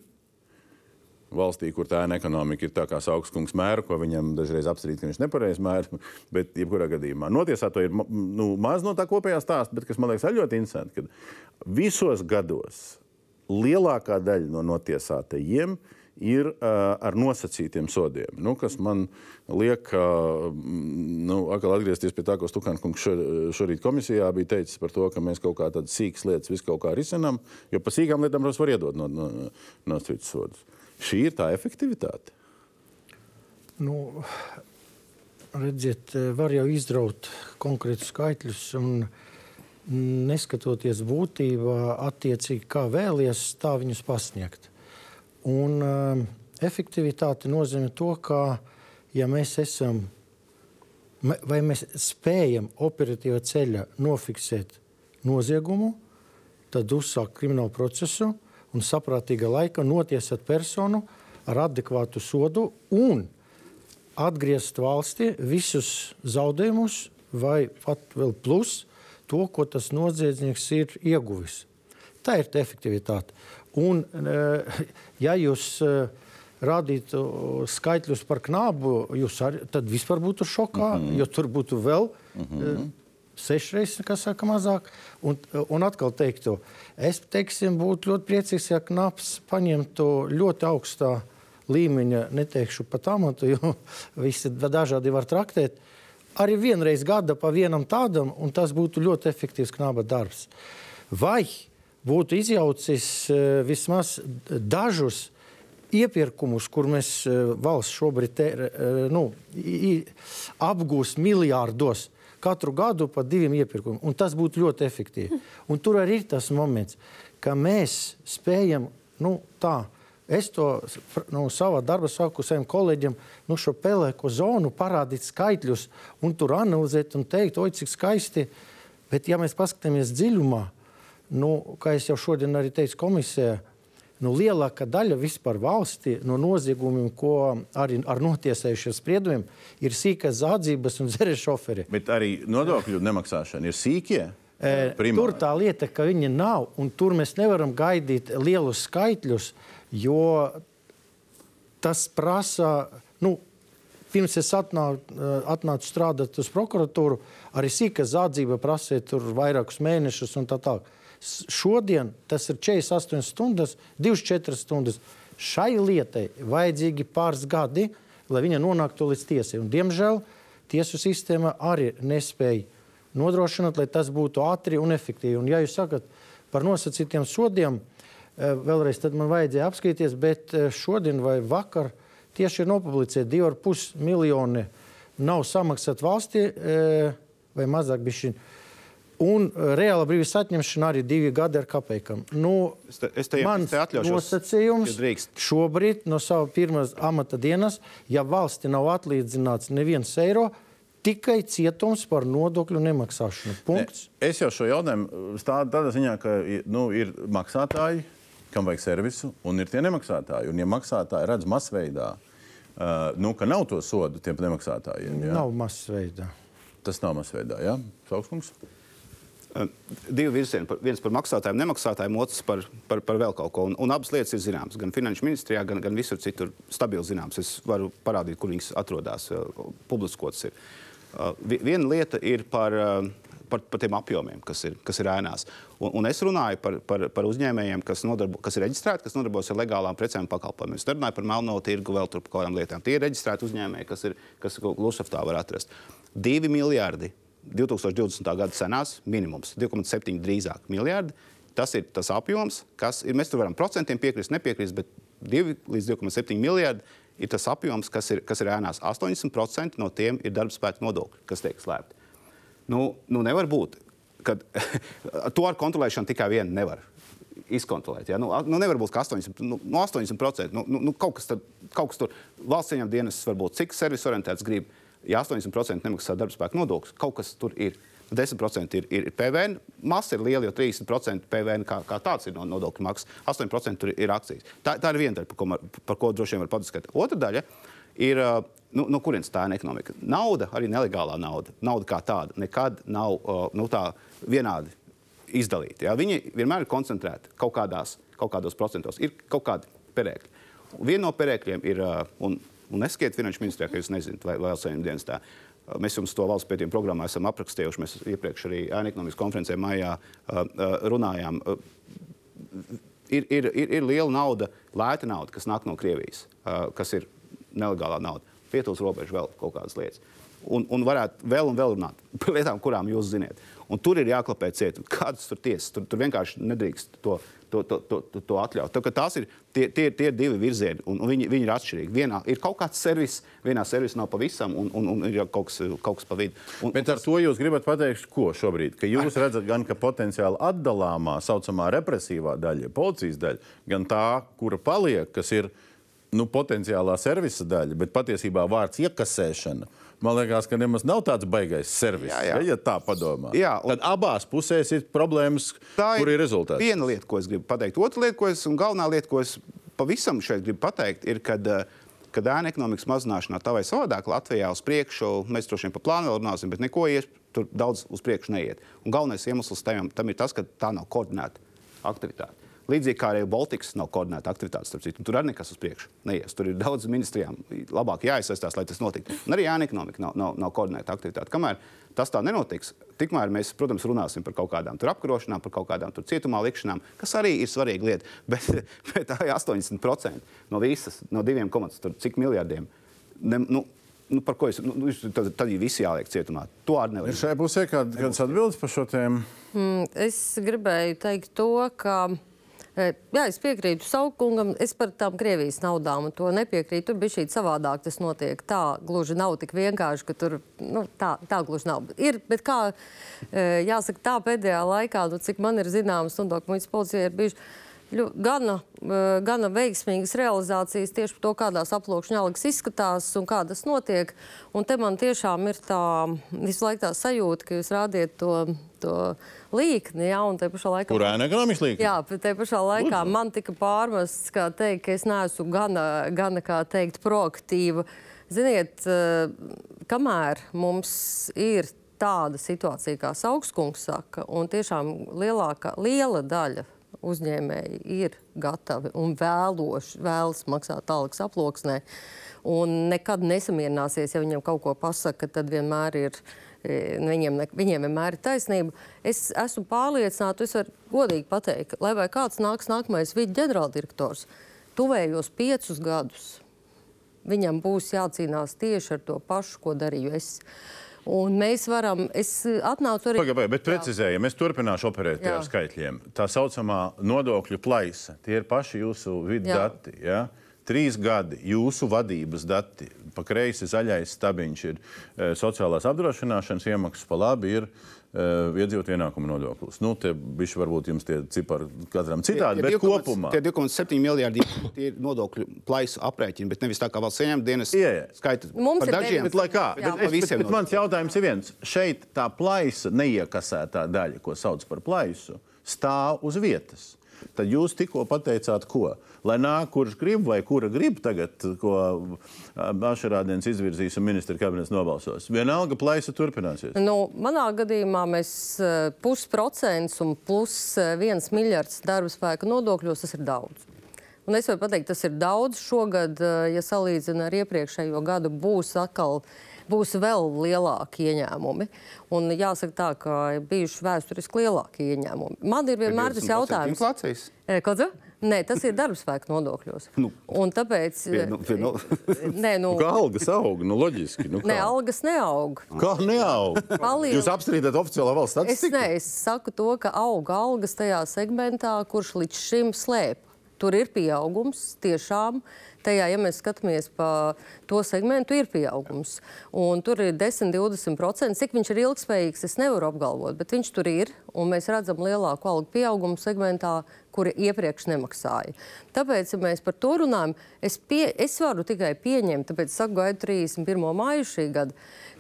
Valstī, kur tā ekonomika ir tā kā augstskums mēra, ko viņam dažreiz apstrīd, ka viņš nepareizi mēra. Bet, jebkurā gadījumā, notiesāto ir nu, maz no tā kopējā stāsta, bet kas man liekas ļoti interesanti, ka visos gados lielākā daļa no notiesātajiem ir ir uh, ar nosacītiem sodiem. Nu, kas man liek uh, nu, atgriezties pie tā, ko Stukāns kungs šo, šorīt komisijā bija teicis par to, ka mēs kaut kā tādas sīkas lietas visu kaut kā risinām, jo pa sīkām lietām mums var iedot no, no, no strīdus sodus. Šī ir tā efektivitāte. Nu, redziet, var jau izraut konkrētus skaitļus un neskatoties būtībā, attiecīgi kā vēlies, tā viņus pasniegt. Un uh, efektivitāte nozīmē to, ka ja mēs esam vai mēs spējam operatīvā ceļā nofiksēt noziegumu, tad uzsākt kriminālu procesu un saprātīgā laikā notiesāt personu ar adekvātu sodu un atgriezt valstī visus zaudējumus vai pat vēl plus to, ko tas noziedznieks ir ieguvis. Tā ir tā efektivitāte. Un, eh, ja jūs eh, rādītu skaitļus par knābu, arī tad vispār būtu šokā, mm -hmm. jo tur būtu vēl mm -hmm. sešreiz, kas saka, mazāk. Un, un atkal teiktu, es teiksim, būtu ļoti priecīgs, ja knāps paņemtu ļoti augstā līmeņa, neteikšu pat amatu, jo visi dažādi var traktēt. Arī vienreiz gada pa vienam tādam, un tas būtu ļoti efektīvs knāba darbs. Vai būtu izjaucis eh, vismaz dažus iepirkumus, kur mēs uh, valsts šobrīd tēr, uh, nu, apgūst miljārdos katru gadu par diviem iepirkumiem. Un tas būtu ļoti efektīvi. Un tur arī ir tas moments, ka mēs spējam nu, tā. Es to nu, savā darbā saku saviem kolēģiem, nu, šo pelēko zonu parādīt skaitļus, un tur analizēt un teikt, oi, cik skaisti. Bet, ja mēs paskatāmies dziļumā, nu, kā jau šodien arī teicu komisijā, nu, lielākā daļa vispār valstī no noziegumiem, ko arī ar notiesējušiem spriedumiem, ir sīkās zādzības un zeres šoferi. Bet arī nodokļu nemaksāšana ir sīkie. Primāri. Tur tā lieta, ka viņi nav, un tur mēs nevaram gaidīt lielus skaitļus, jo tas prasa. Nu, Pirms es atnācu, atnācu strādāt uz prokuratūru, arī sīkā zādzība prasīja tur vairākus mēnešus un tā tālāk. Šodien tas ir 48 stundas, 24 stundas. Šai lietai vajadzīgi pāris gadi, lai viņa nonāktu līdz tiesai. Un, diemžēl tiesu sistēma arī nespēja nodrošināt, lai tas būtu ātri un efektīvi. Un, ja jūs sakat par nosacītiem sodiem, eh, vēlreiz man vajadzēja apskatīties, bet eh, šodien vai vakar tieši ir nopublicēti 2,5 miljoni nav samaksāt valstī eh, vai mazāk bišķiņ. Un reāla brīvības atņemšana arī divi gadi ar kapekam. Nu, es te, es te, mans es te nosacījums ja šobrīd no sava pirmās amata dienas, ja valsti nav atlīdzināts neviens eiro, tikai cietums par nodokļu nemaksāšanu. Punkts. Ne, es jau šo jautājumu stādu tādā ziņā, ka nu, ir maksātāji, kam vajag servisu, un ir tie nemaksātāji. Un, ja maksātāji redz masveidā, uh, nu, ka nav to sodu tiem nemaksātājiem, ja? nav masveidā. Tas nav masveidā, jā, Saukskungs. Divi virzieni. Viens par maksātājiem, nemaksātājiem, otrs par, par, par vēl kaut ko. Un, un abas lietas ir zināmas. Gan Finanšu ministrijā, gan, gan visur citur stabili zināmas. Es varu parādīt, kur viņas atrodas, publiskotas. Ir. Viena lieta ir par, par, par tiem apjomiem, kas ir, kas ir ēnās. Un, un es runāju par, par, par uzņēmējiem, kas, nodarbo, kas ir reģistrēti, kas nodarbojas ar legālām precēm un pakalpojumiem. Es runāju par melno tirgu, vēl tur par kaut kādām lietām. Tie ir reģistrēti uzņēmēji, kas, ir, kas Lusaftā var atrast. Divi miljardi 2020. gada cenās minimums, 2,7 drīzāk miljardi. Tas ir tas apjoms, kas ir. Mēs tur varam procentiem piekrist, nepiekrist, bet 2 līdz 2,7 miljardi ir tas apjoms, kas ir, kas ir ēnās. 80% no tiem ir darba spēka nodokļi, kas tiek slēpti. Nu, nu nevar būt, ka to ar kontrolēšanu tikai vienu nevar izkontrolēt. Ja? Nu, nu, nevar būt 80%. Nu, no 80% nu, nu, kaut, kas tad, kaut kas tur valsts ieņem dienas, varbūt cik servis orientēts grib. Ja 80% nemaksā darba spēka nodokļus, kaut kas tur ir. 10% ir, ir PVN. Masa ir liela, jo 30% PVN kā, kā tāds ir no nodokļu maksas, 8% tur ir akcijas. Tā, tā ir viena daļa, par ko, mar, par ko droši vien var padiskutēt. Otra daļa ir, nu, no kurienes tā ir ekonomika. Nauda, arī nelegālā nauda, nauda kā tāda, nekad nav nu, tā vienādi izdalīta. Ja? Viņi vienmēr ir koncentrēti kaut, kādās, kaut kādos procentos. Ir kaut kādi perēkļi. Viena no perēkļiem ir, un, un neskiet finanšu ministrijā, ka jūs nezināt, vai vēl saimnes dienas tā. Mēs jums to valsts pētījuma programmā esam aprakstījuši. Mēs iepriekš arī ēna ekonomikas konferencē maijā runājām. Ir, ir, ir, ir liela nauda, lēta nauda, kas nāk no Krievijas, kas ir nelegālā nauda. Lietuvas robeža vēl kaut kādas lietas. Un, un varētu vēl un vēl runāt par lietām, kurām jūs zināt. Un tur ir jāklapē ciet. Kādas tur tiesas? Tur, tur vienkārši nedrīkst to to, to, to, to, to atļaut. Tā, tās ir tie, tie, tie divi virzieni, un, un viņi, viņi ir atšķirīgi. Vienā ir kaut kāds servis, vienā servisā nav pavisam, un, un, un ir kaut kas, kaut kas pa vidu. Un, Bet ar to jūs gribat pateikt, ko šobrīd? Ka jūs redzat gan, ka potenciāli atdalāmā, saucamā represīvā daļa, policijas daļa, gan tā, kura paliek, kas ir nu, potenciālā servisa daļa, bet patiesībā vārds iekasēšana Man liekas, ka nemaz nav tāds baisais servis. Jā, jā. Ja, ja tā padomā, jā, un... tad abās pusēs ir problēmas, tā ir kur ir rezultāts. Viena lieta, ko es gribu pateikt, otra lieta, ko es, un galvenā lieta, ko es pavisam šeit gribu pateikt, ir, kad, eh, kad ēna ekonomikas mazināšanā tā vai savādāk Latvijā uz priekšu, mēs droši vien pa plānu vēl runāsim, bet neko ies, tur daudz uz priekšu neiet. Un galvenais iemesls tam, tam ir tas, ka tā nav koordinēta aktivitāte. Līdzīgi kā arī Baltikas nav koordinēta aktivitāte, starp citu, tur arī nekas uz priekšu neies. Tur ir daudz ministrijām labāk jāiesaistās, lai tas notiktu. Un arī ēna ekonomika nav, nav, nav koordinēta aktivitāte. Kamēr tas tā nenotiks, tikmēr mēs, protams, runāsim par kaut kādām apkarošanām, par kaut kādām cietumā likšanām, kas arī ir svarīga lieta. Bet, bet tā ir 80% no visas, no diviem komatiem, cik miljardiem. Ne, nu, nu, par ko es nu, nu tad, tad ir visi jāliek cietumā. To arī nevar. Ir šai pusē kādas atbildes par šo tēmu? Mm, es gribēju teikt to, ka Jā, es piekrītu Saukungam. Es par tām Krievijas naudām un to nepiekrītu. Tur bija šī savādāk tas notiek. Tā gluži nav tik vienkārši, ka tur nu, tā, tā gluži nav. Ir, bet kā jāsaka, tā pēdējā laikā, nu, cik man ir zināms, nodokļu muitas policija ir bijuši ļu- gana, e, gana veiksmīgas realizācijas tieši par to, kādās aploksņa algas izskatās un kā tas notiek. Un te man tiešām ir tā visu laiku tā sajūta, ka jūs rādiet to, to līkni, ja, un te pašā laikā. Kur ēna ekonomikas līnija? Jā, bet tajā pašā laikā man tika pārmests, kā teikt, ka es neesmu gana, gana kā teikt, proaktīva. Ziniet, eh, kamēr mums ir tāda situācija, kā Augstskungs saka, un tiešām lielākā, liela daļa uzņēmēji ir gatavi un vēloši, vēlas maksāt algas aploksnē, un nekad nesamierināsies, ja viņiem kaut ko pasaka, tad vienmēr ir E, Viņiem, viņiem vienmēr ir taisnība. Es esmu pārliecināta, es varu godīgi pateikt, lai vai kāds nāks nākamais vidu ģenerāldirektors, tuvējos piecus gadus. Viņam būs jācīnās tieši ar to pašu, ko darīju es. Un mēs varam, es atnācu arī. Pagaidiet, bet precizējam, es turpināšu operēt Jā. ar skaitļiem. Tā saucamā nodokļu plaisa, tie ir paši jūsu vidu Jā. dati. Ja? Trīs gadi jūsu vadības dati. Pa kreisi zaļais stabiņš ir e, sociālās apdrošināšanas iemaksas, pa labi ir e, iedzīvot ienākumu nodoklis. Nu, te bišķi varbūt jums tie cipari katram citādi, bet 2,7 kopumā. Tie 2,7 miljardi tie ir nodokļu plaisu aprēķini, bet nevis tā kā valsts ieņēmuma dienas skaita. Mums par ir dažiem. Bet, lai kā, Jā. bet, par es, bet, visiem bet mans jautājums ir viens. Šeit tā plaisa, neiekasētā daļa, ko sauc par plaisu, stāv uz vietas. Tad jūs tikko pateicāt, ko? Lai nāk, kurš grib, vai kura grib tagad, ko Ašarādienas izvirzīs un ministra kabinets nobalsos. Vienalga plaisa turpināsies. Nu, manā gadījumā mēs pusprocents un plus viens miljards darba spēka nodokļos tas ir daudz. Un es varu pateikt, tas ir daudz. Šogad, ja salīdzina ar iepriekšējo gadu, būs atkal būs vēl lielāki ieņēmumi. Un jāsaka tā, ka ir bijuši vēsturiski lielāki ieņēmumi. Man ir vienmēr tas 20% jautājums. Inflācijas? E, Ko tu? Nē, tas ir darbspēka nodokļos. Nu. Un tāpēc. Vienu- vienu- Nē, nu, Kā algas aug? Nu, loģiski. Nu, nē, kā? algas neaug. kā neaug? Paliel- Jūs apstrīdat oficiālo valsts Es, statistiku? ne, es saku to, ka aug algas tajā segmentā, kurš līdz šim slēp. Tur ir pieaugums tiešām. Tajā, ja mēs skatāmies pa to segmentu, ir pieaugums. Un tur ir 10, 20%. Cik viņš ir ilgspējīgs, es nevaru apgalvot, bet viņš tur ir. Mēs redzam lielāku algu pieaugumu segmentā, kuri iepriekš nemaksāja. Tāpēc, ja mēs par to runājam, es, pie, es varu tikai pieņemt, tāpēc saku, gaidu 31. māju šī gada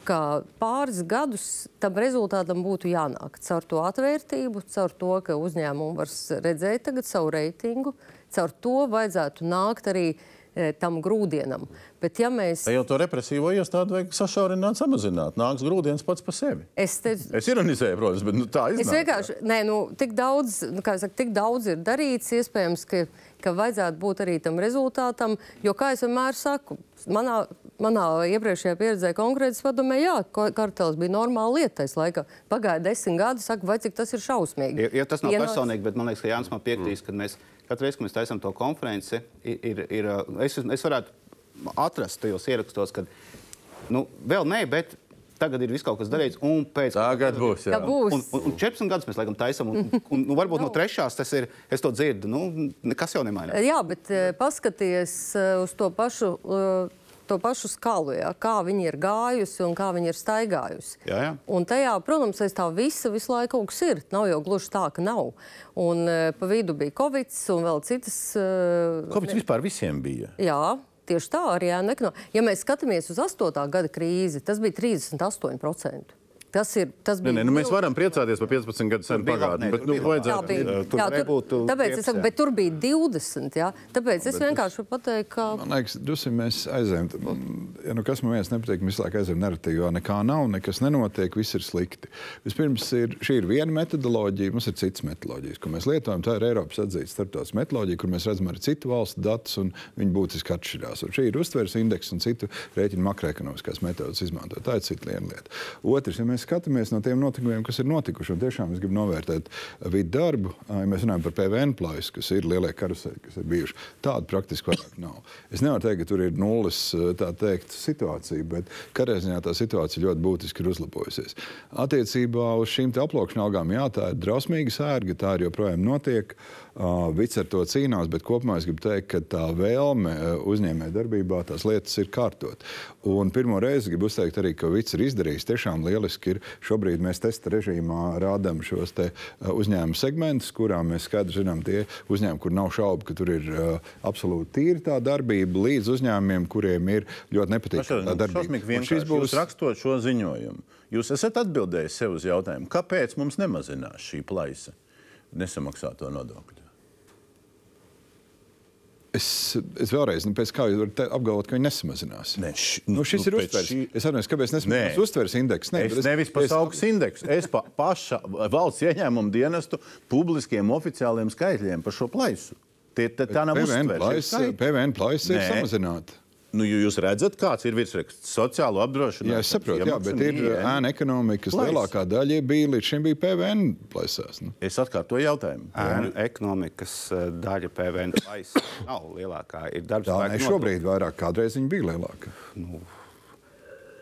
ka pāris gadus tam rezultātam būtu jānāk caur to atvērtību, caur to, ka uzņēmumi var redzēt tagad savu reitingu, caur to vajadzētu nākt arī e, tam grūdienam. Bet ja mēs... Te jau to represīvo iestādi vajag sašaurināt, samazināt. Nāks grūdienis pats par sevi. Es te, Es ironizēju, protams, bet nu, tā iznāk. Es vienkārši, nē, nu, tik daudz, nu, kā es saku, tik daudz ir darīts, iespējams, ka, ka vajadzētu būt arī tam rezultātam. Jo, kā es vienmēr saku, manā, manā iepriekšējā pieredzē konkrētas padomē, jā, kartels bija normāla lieta tajā laikā. Pagāja desmit gadi, saku, vai cik tas ir šausmīgi. Ja, ja tas nav Pienāc- personīgi, bet man liekas, ka Jānis man piekritīs, ka mēs katru reizi, kad mēs taisām to konferenci, ir, ir, ir, es, es varētu atrast tajos ierakstos, ka nu, vēl nē, bet tagad ir viss kaut kas darīts. Un pēc Tagad būs. Jā. būs. Un, un, un 14 gadus mēs laikam taisām, un, un, un varbūt no trešās tas ir, es to dzirdu, nu, nekas jau nemainās. Jā, bet eh, paskaties eh, uz to pašu. eh, To pašu skalu, ja, kā viņi ir gājusi un kā viņi ir staigājusi. Jā, jā. Un tajā, protams, aiz tā visa visu laiku kaut kas ir. Nav jau gluži tā, ka nav. Un uh, pa vidu bija Covid un vēl citas. Covid vispār visiem bija. jā, tieši tā arī ēna ekonomika. Ja mēs skatāmies uz 8. gada krīzi, tas bija 38%. Tas ir. Tas nē, nu, mēs varam priecāties par 15 gadu senu labi, pagātni, bet tur nu, labi. Jā, vajadzētu. bija. Tur Jā, uh, tāpēc dieps, es saku, bet tur bija 20. Jā, tāpēc es vienkārši varu pateikt, ka. Man liekas, dusim, mēs aizējām. Ja nu kas man viens nepatīk, mēs laiku aizējām narratīvu, jo nekā nav, nekas nenotiek, viss ir slikti. Vispirms, ir, šī ir viena metodoloģija, mums ir citas metodoloģijas, ko mēs lietojam. Tā ir Eiropas atzīta starptautiskā metodoloģija, kur mēs redzam arī citu valstu datus, un viņi būtiski atšķirās. Un šī ir uztveres indeks un citu rēķinu makroekonomiskās metodas izmantot. Tā ir cita lieta. Otrs, ja mēs skatāmies no tiem notikumiem, kas ir notikuši, un tiešām es gribu novērtēt vidu darbu, ja mēs runājam par PVN plājas, kas ir lielie karuseli, kas ir bijuši, tāda praktiski vairāk nav. Es nevaru teikt, ka tur ir nulles tā teikt, situācija, bet katrā ziņā tā situācija ļoti būtiski ir uzlabojusies. Attiecībā uz šīm aplokšņa algām, jā, tā ir drausmīga sērga, tā ir joprojām notiek. Uh, Viss ar to cīnās, bet kopumā es gribu teikt, ka tā vēlme uzņēmējdarbībā darbībā tās lietas ir kārtot. Un pirmo reizi gribu uzteikt arī, ka Vits ir izdarījis tiešām lieliski. Ir. Šobrīd mēs testa režīmā rādām šos uzņēmumu segmentus, kurām mēs skaidri zinām tie uzņēmumi, kur nav šaubu, ka tur ir uh, absolūti tīra tā darbība, līdz uzņēmumiem, kuriem ir ļoti nepatīkama darbība. Šis būs rakstot šo ziņojumu. Jūs esat atbildējis sev uz jautājumu, kāpēc mums nemazinās šī plaisa nesamaksāto nodokļu? Es, es vēlreiz, nu, pēc kā jūs varat apgalvot, ka viņi nesamazinās. Ne, š, nu, šis nu, ir uztveres. Šī... Es atceros, kāpēc nesamazinās uztveres indeks. Ne, es, es nevis par es... augsts indeksu. Es pa paša valsts ieņēmumu dienestu publiskiem oficiāliem skaitļiem par šo plaisu. Tie, tā nav PVN plaisa. PVN plaisa ir samazināta. Nu, jūs redzat, kāds ir virsraksts sociālo apdrošināšanu. Jā, es saprotu, jā, bet ir ēna ekonomikas Plais. lielākā daļa bija līdz šim bija PVN plaisās. Nu. Es atkārtoju jautājumu. Ēna ekonomikas daļa PVN plaisa nav lielākā. Ir darbs, Tā ne šobrīd vairāk, kādreiz viņa bija lielāka. Nu.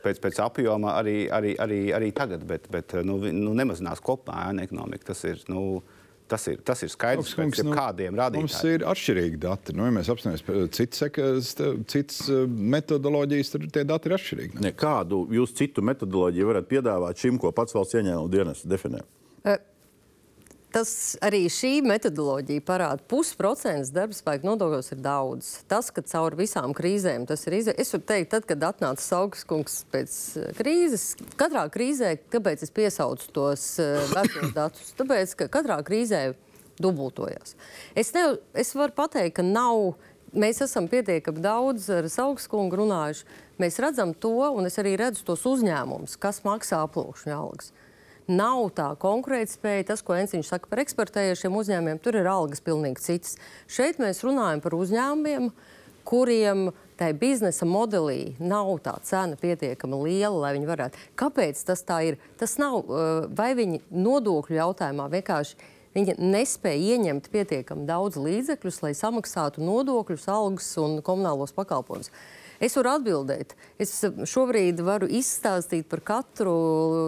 Pēc, pēc apjoma arī, arī, arī, arī tagad, bet, bet nu, nu, nemazinās kopumā ēna ekonomika. Tas ir, nu, Tas ir, tas ir skaidrs, ka nu, kādiem rādītājiem mums ir atšķirīgi dati. Nu, ja mēs apstāmies citas, citas eh, metodoloģijas, tad tie dati ir atšķirīgi. Ne, kādu jūs citu metodoloģiju varat piedāvāt šim, ko pats valsts ieņēmuma dienas definē? Uh, tas arī šī metodoloģija parāda, ka pusprocents darba spēka nodokļos ir daudz. Tas, ka caur visām krīzēm tas ir izdevies. Es varu teikt, tad, kad atnāca Saugskungs pēc eh, krīzes, katrā krīzē, kāpēc es piesaucu tos uh, vecos datus? Tāpēc, ka katrā krīzē dubultojās. Es, ne, es varu pateikt, ka nav. Mēs esam pietiekami daudz ar Saugskungu runājuši. Mēs redzam to, un es arī redzu tos uzņēmumus, kas maksā aplūkšņa algas nav tā konkurētspēja. Tas, ko Enciņš saka par eksportējošiem uzņēmumiem, tur ir algas pilnīgi citas. Šeit mēs runājam par uzņēmumiem, kuriem tai biznesa modelī nav tā cena pietiekami liela, lai viņi varētu. Kāpēc tas tā ir? Tas nav uh, vai viņi nodokļu jautājumā vienkārši. Viņi nespēja ieņemt pietiekami daudz līdzekļus, lai samaksātu nodokļus, algas un komunālos pakalpojumus. Es varu atbildēt. Es šobrīd varu izstāstīt par katru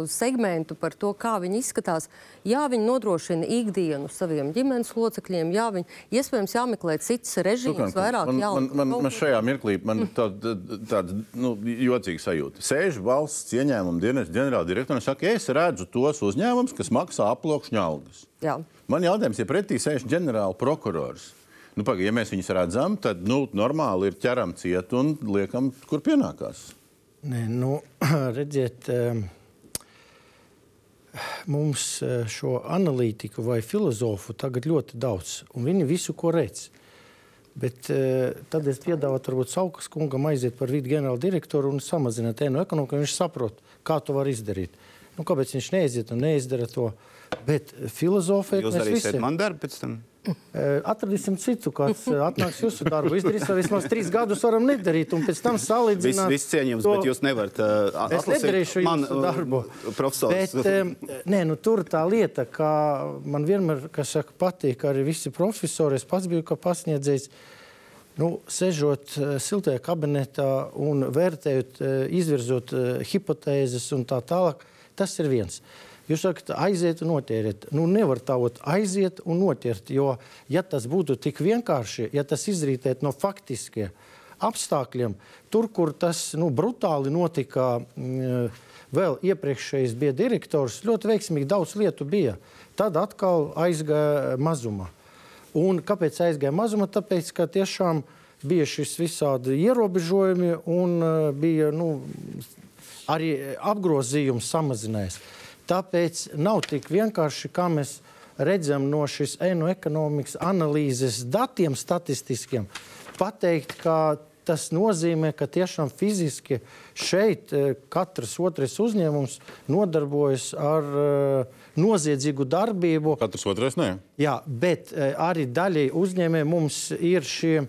segmentu, par to, kā viņi izskatās. Jā, viņi nodrošina ikdienu saviem ģimenes locekļiem. Jā, viņi iespējams jāmeklē cits režīms, vairāk jālika. Man, man, man šajā mirklī man tāda tā, nu, jocīga sajūta. Sēž valsts ieņēmuma dienas ģenerāldirektors un saka, es redzu tos uzņēmumus, kas maksā aploksņa algas. Jā. Man jautājums, ja pretī sēž ģenerāla prokurors, Nu, paga, ja mēs viņus redzam, tad nu, normāli ir ķeram ciet un liekam, kur pienākās. Nē, nu, redziet, mums eh, šo analītiku vai filozofu tagad ļoti daudz, un viņi visu, ko redz. Bet uh, tad es piedāvātu, varbūt Saukas kungam aiziet par vidu ģenerāla direktoru un samazināt ēnu ekonomiku. Viņš saprot, kā to var izdarīt. Nu, kāpēc viņš neiziet un neizdara to? Bet filozofēt Jūs darīsiet visi... man darbu pēc tam? Atradīsim citu, kāds atnāks jūsu darbu. Izdarīs, vai vismaz trīs gadus varam nedarīt, un pēc tam salīdzināt. Viss vis cieņums, to... bet jūs nevarat uh, es nedarīšu man, jūsu darbu. Profesors. Bet, nē, nu, tur tā lieta, ka man vienmēr, kas saka, patīk arī visi profesori, es pats biju kā pasniedzējs, nu, sežot siltajā kabinetā un vērtējot, izvirzot hipotēzes un tā tālāk, tas ir viens. Uh, Jūs sakat, aiziet un noķeriet. Nu, nevar tāot aiziet un noķert, jo, ja tas būtu tik vienkārši, ja tas izrītētu no faktiskiem apstākļiem, tur, kur tas nu, brutāli notika, mm, vēl iepriekšējais bija direktors, ļoti veiksmīgi daudz lietu bija. Tad atkal aizgāja mazumā. Un kāpēc aizgāja mazumā? Tāpēc, ka tiešām bija šis visādi ierobežojumi un uh, bija nu, arī apgrozījums samazinājies. Tāpēc nav tik vienkārši, kā mēs redzam no šīs ēnu ekonomikas analīzes datiem statistiskiem, pateikt, ka tas nozīmē, ka tiešām fiziski šeit eh, katrs otrais uzņēmums nodarbojas ar uh, noziedzīgu darbību. Katrs otrais nē. Jā, bet uh, arī daļai uzņēmējiem mums ir šie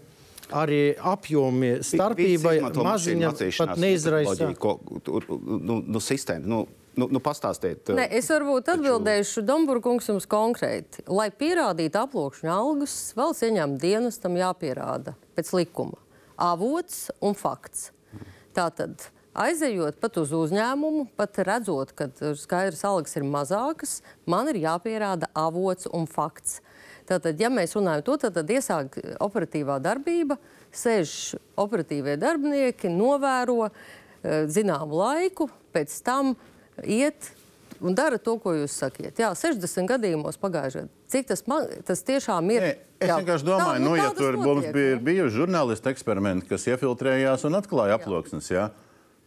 arī apjomi starpībai maziņa pat neizraisa. Nu, nu, sistēma, nu, Nu, nu, pastāstiet. Ne, es varbūt atbildēšu Domburgungs jums konkrēti. Lai pierādītu aploksņa algas, valsts ieņēmuma dienestam jāpierāda pēc likuma avots un fakts. Tātad aizejot pat uz uzņēmumu, pat redzot, ka skaidrs algas ir mazākas, man ir jāpierāda avots un fakts. Tātad, ja mēs runājam to, tad, tad iesāk operatīvā darbība, sēž operatīvie darbinieki, novēro eh, zināmu laiku, pēc tam iet un dara to, ko jūs sakiet. Jā, 60 gadījumos pagājušajā gadā. Cik tas, man, tas tiešām ir? Nē, es jā, vienkārši domāju, tā, nu, tā ja tur notiek, bija ne? bijuši žurnālisti eksperimenti, kas iefiltrējās un atklāja aploksnes. Jā.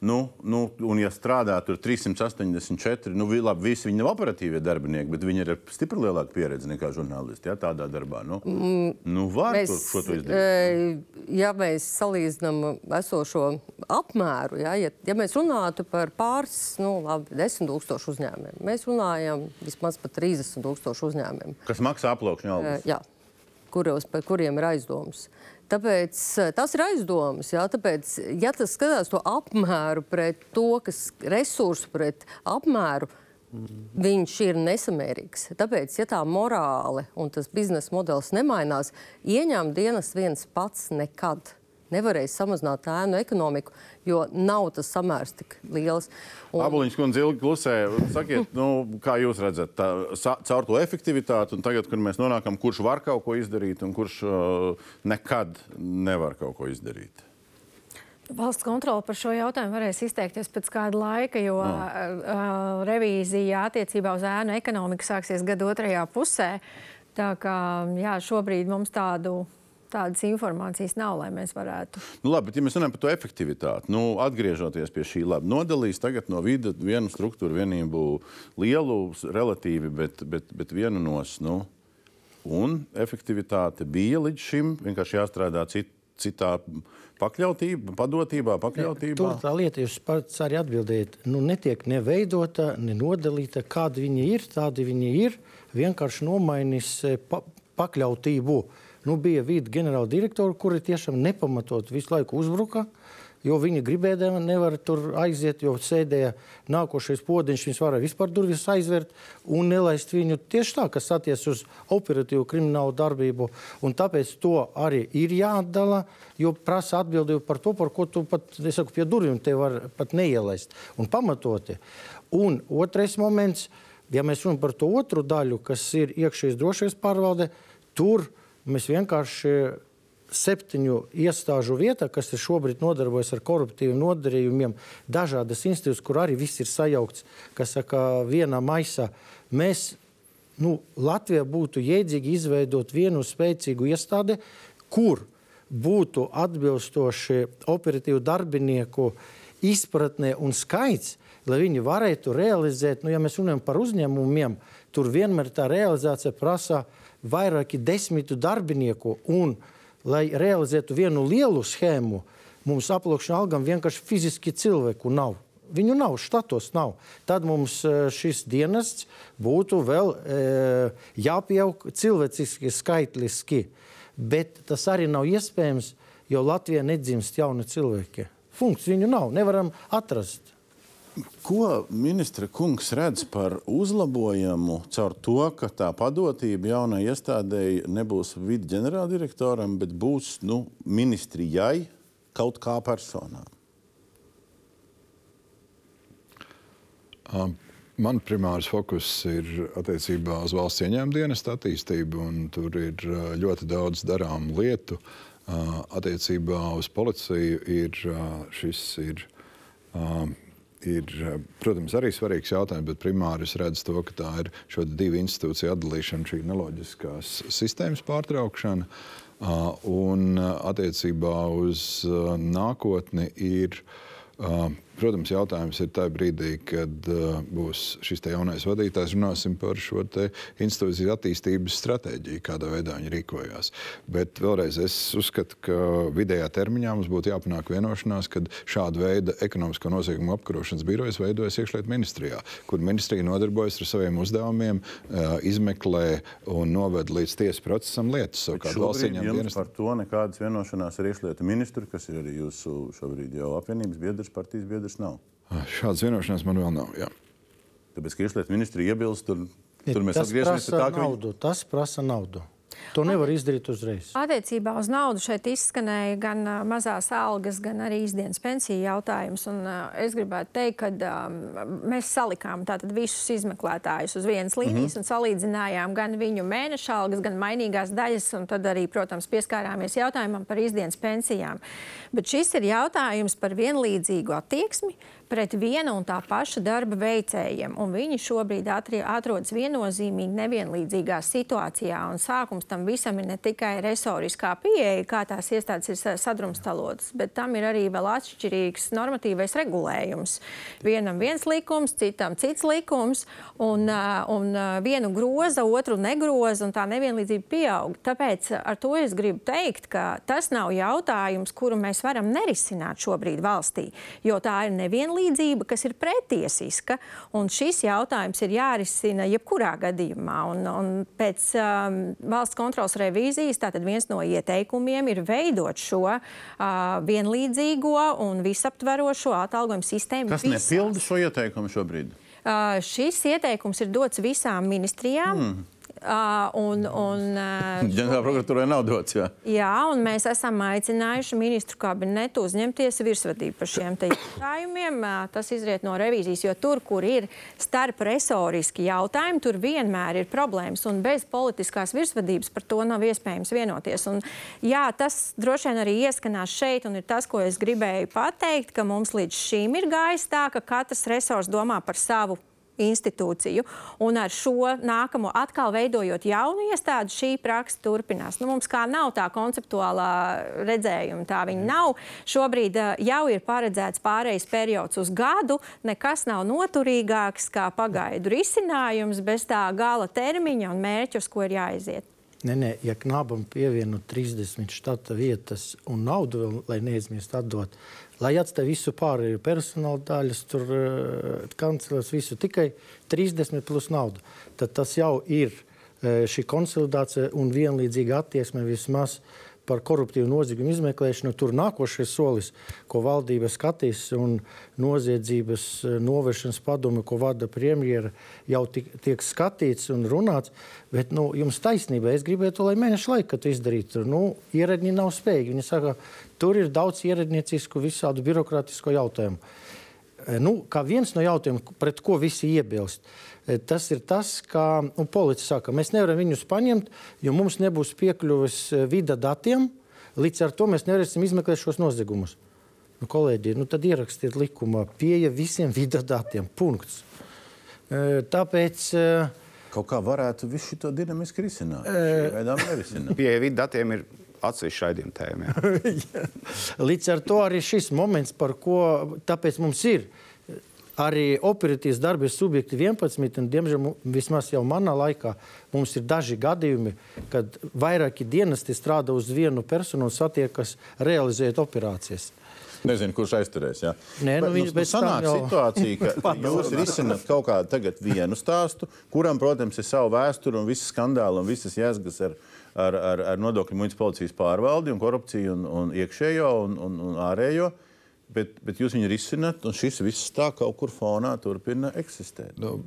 Nu, nu, un, ja strādā tur 384, nu, labi, visi viņi nav operatīvie darbinieki, bet viņi ir ar stipri lielāku pieredzi nekā žurnālisti. Jā, tādā darbā. Nu, nu, var Mēs, tur šo to izdarīt. e, ja mēs salīdzinām esošo apmēru, ja, ja, ja mēs runātu par pāris, nu, labi, 10 tūkstošu uzņēmumiem, mēs runājam vismaz par 30 tūkstošu uzņēmumiem. Kas maksā aplokšņu algas? jā, kuros, par kuriem ir aizdomas. Tāpēc eh, tas ir aizdomas. Jā, tāpēc, ja tas skatās to apmēru pret to, kas resursu pret apmēru, viņš ir nesamērīgs. Tāpēc, ja tā morāle un tas biznesa modelis nemainās, ieņēmuma dienas viens pats nekad nevarēs samazināt ēnu ekonomiku, jo nav tas samērs tik liels. Un- Aboliņš kundze ilgi klusē. Sakiet, nu, kā jūs redzat, tā, sa, caur to efektivitāti, un tagad, kad mēs nonākam, kurš var kaut ko izdarīt un kurš uh, nekad nevar kaut ko izdarīt. Valsts kontrole par šo jautājumu varēs izteikties pēc kāda laika, jo uh, uh, revīzija attiecībā uz ēnu ekonomiku sāksies gada otrajā pusē. Tā kā jā, šobrīd mums tādu, tādas informācijas nav, lai mēs varētu. Nu, labi, bet, ja mēs runājam par to efektivitāti, nu, atgriežoties pie šī, labi, nodalīs tagad no vidas vienu struktūru vienību lielu, relatīvi, bet, bet, bet vienu nos. Nu, un efektivitāte bija līdz šim vienkārši jāstrādā cit, citā pakļautībā, padotībā, pakļautībā. Tur tā lieta, jūs pats arī atbildējat, nu, netiek neveidota, ne nodalīta, kādi viņi ir, tādi viņi ir. Vienkārši nomainis eh, pa, pakļautību. Nu, bija vidi ģenerāla direktori, kuri tiešām nepamatot visu laiku uzbruka. Jo viņi gribēja, nevar tur aiziet, jo sēdēja nākošais podziņš. Viņš varēja vispār durvis aizvērt un nelaist viņu tieši tā, kas attiecas uz operatīvu kriminālu darbību. Un tāpēc to arī ir jāatdala, jo prasa atbildību par to, par ko tu pat, es saku, pie durvīm te var pat neielaist un pamatoti. Un otrais moments, ja mēs runājam par to otru daļu, kas ir iekšējais drošības pārvalde, tur mēs vienkārši septiņu iestāžu vietā, kas ir šobrīd nodarbojas ar koruptīviem nodarījumiem, dažādas institūcijas, kur arī viss ir sajaukts, kas saka, vienā maisā. Mēs nu, Latvijā būtu jēdzīgi izveidot vienu spēcīgu iestādi, kur būtu atbilstoši operatīvu darbinieku izpratnē un skaits, lai viņi varētu realizēt, nu, ja mēs runājam par uzņēmumiem, tur vienmēr tā realizācija prasa vairāki desmitu darbinieku. Un, lai realizētu vienu lielu schēmu, mums aploksņa algam vienkārši fiziski cilvēku nav. Viņu nav, štatos nav. Tad mums eh, šis dienests būtu vēl e, jāpieaug cilvēciski, skaitliski. Bet tas arī nav iespējams, jo Latvijā nedzimst jauni cilvēki. Funkciju viņu nav, nevaram atrast. Ko ministra kungs redz par uzlabojumu caur to, ka tā padotība jaunai iestādēji nebūs vidu ģenerāldirektoram, bet būs nu, ministrijai kaut kā personām? Man primārs fokus ir attiecībā uz valsts ieņēmuma dienesta attīstību, un tur ir ļoti daudz darāmu lietu. Attiecībā uz policiju ir šis ir, um, ir, uh, protams, arī svarīgs jautājums, bet primāri es redzu to, ka tā ir šo divu institūciju atdalīšana, šī neloģiskās sistēmas pārtraukšana. Uh, Un uh, attiecībā uz nākotni ir Protams, jautājums ir tajā brīdī, kad uh, būs šis jaunais vadītājs. Runāsim par šo institūciju attīstības stratēģiju, kādā veidā viņi rīkojās. Bet vēlreiz es uzskatu, ka vidējā termiņā mums būtu jāpanāk vienošanās, ka šāda veida ekonomisko noziegumu apkarošanas birojas veidojas iekšlietu ministrijā, kur ministrija nodarbojas ar saviem uzdevumiem, uh, izmeklē un noved līdz tiesas procesam lietas. Savukārt valsts ieņem dienestu- par to nekādas vienošanās ar iekšlietu ministru, kas ir arī jūsu šobrīd jau apvienības biedrs, partijas biedrs nav. Šādas vienošanās man vēl nav. Jā. Tāpēc, ka iekšlietu ministri iebilst, tur, tur mēs atgriežamies pie tā, ka viņi- naudu. Tas prasa naudu. To nevar izdarīt uzreiz. Attiecībā uz naudu šeit izskanēja gan mazās algas, gan arī izdienas pensiju jautājums. Un, es gribētu teikt, ka um, mēs salikām visus izmeklētājus uz vienas līnijas mm -hmm. un salīdzinājām gan viņu mēneša algas, gan mainīgās daļas, un tad arī, protams, pieskārāmies jautājumam par izdienas pensijām. Bet šis ir jautājums par vienlīdzīgu attieksmi pret viena un tā paša darba veicējiem. Un viņi šobrīd atri, atrodas viennozīmīgi nevienlīdzīgā situācijā. Un sākums tam visam ir ne tikai resoriskā pieeja, kā tās iestādes ir sadrumstalotas, bet tam ir arī vēl atšķirīgs normatīvais regulējums. Vienam viens likums, citam cits likums, un, un vienu groza, otru negroza, un tā nevienlīdzība pieaug. Tāpēc ar to es gribu teikt, ka tas nav jautājums, kuru mēs varam nerisināt šobrīd valstī, jo tā ir nevienlīdzība palīdzība, kas ir pretiesiska. Šis jautājums ir jārisina jebkurā gadījumā. Un, un pēc um, valsts kontrolas revīzijas viens no ieteikumiem ir veidot šo uh, vienlīdzīgo un visaptverošo atalgojumu sistēmu. Kas visās. nepilda šo ieteikumu šobrīd? Uh, šis ieteikums ir dots visām ministrijām. Mm. Un, un, Ģenerāla prokuratūrai nav dots. Jā. jā, un mēs esam aicinājuši ministru kabinetu uzņemties virsvadību par šiem jautājumiem. Tas izriet no revīzijas, jo tur, kur ir starp resoriski jautājumi, tur vienmēr ir problēmas. Un bez politiskās virsvadības par to nav iespējams vienoties. Un, jā, tas droši vien arī ieskanās šeit, un ir tas, ko es gribēju pateikt, ka mums līdz šim ir gājis tā, ka katrs resors domā par savu institūciju. Un ar šo nākamo atkal veidojot jaunu iestādi, šī praksa turpinās. Nu, mums kā nav tā konceptuālā redzējuma, tā viņa nav. Šobrīd uh, jau ir paredzēts pārejas periods uz gadu. Nekas nav noturīgāks kā pagaidu risinājums bez tā gala termiņa un mērķa, uz ko ir jāiziet. Nē, nē, ja knabam pievieno 30 štata vietas un naudu vēl, lai neaizmirst atdot, lai atstāj visu pārējo personāla daļas, tur uh, kancelēs visu tikai 30 plus naudu. Tad tas jau ir uh, šī konsolidācija un vienlīdzīga attieksme vismaz par koruptīvu noziegumu izmeklēšanu. Tur nākošais solis, ko valdība skatīs, un noziedzības eh, novēršanas padome, ko vada premjera, jau tiek skatīts un runāts. Bet nu, jums taisnība, es gribētu, lai mēneša laikā to izdarītu. Nu, ierēdņi nav spējīgi. Viņi saka, tur ir daudz ierēdniecisku, visādu birokrātisku jautājumu. Eh, nu, kā viens no jautājumiem, pret ko visi iebilst, eh, tas ir tas, ka nu, policija saka, mēs nevaram viņus paņemt, jo mums nebūs piekļuves eh, vida datiem. Līdz ar to mēs nevarēsim izmeklēt šos noziegumus. Nu, kolēģi, nu, tad ierakstiet likumā pieeja visiem vida datiem. Punkts. Tāpēc. Kaut kā varētu visu šo dinamiski risināt. E... Pieeja vida datiem ir atsevišķa raidījuma tēma. Līdz ar to arī šis moments, par ko mums ir. Arī operatīvas darbības subjekti 11, un, diemžēl, vismaz jau manā laikā, mums ir daži gadījumi, kad vairāki dienesti strādā uz vienu personu un satiekas realizēt operācijas. Nezinu, kurš aizturēs. Jā. Nē, nu, bet, nu, sanāk jau... situācija, ka jūs risināt kaut kādu vienu stāstu, kuram, protams, ir sava vēsture un visi skandāli un visas jēzgas ar ar, ar, ar nodokļu muitas policijas pārvaldi un korupciju un, un iekšējo un, un, un ārējo. Bet, bet jūs viņu risināt, un šis viss tā kaut kur fonā turpina eksistēt. Nu,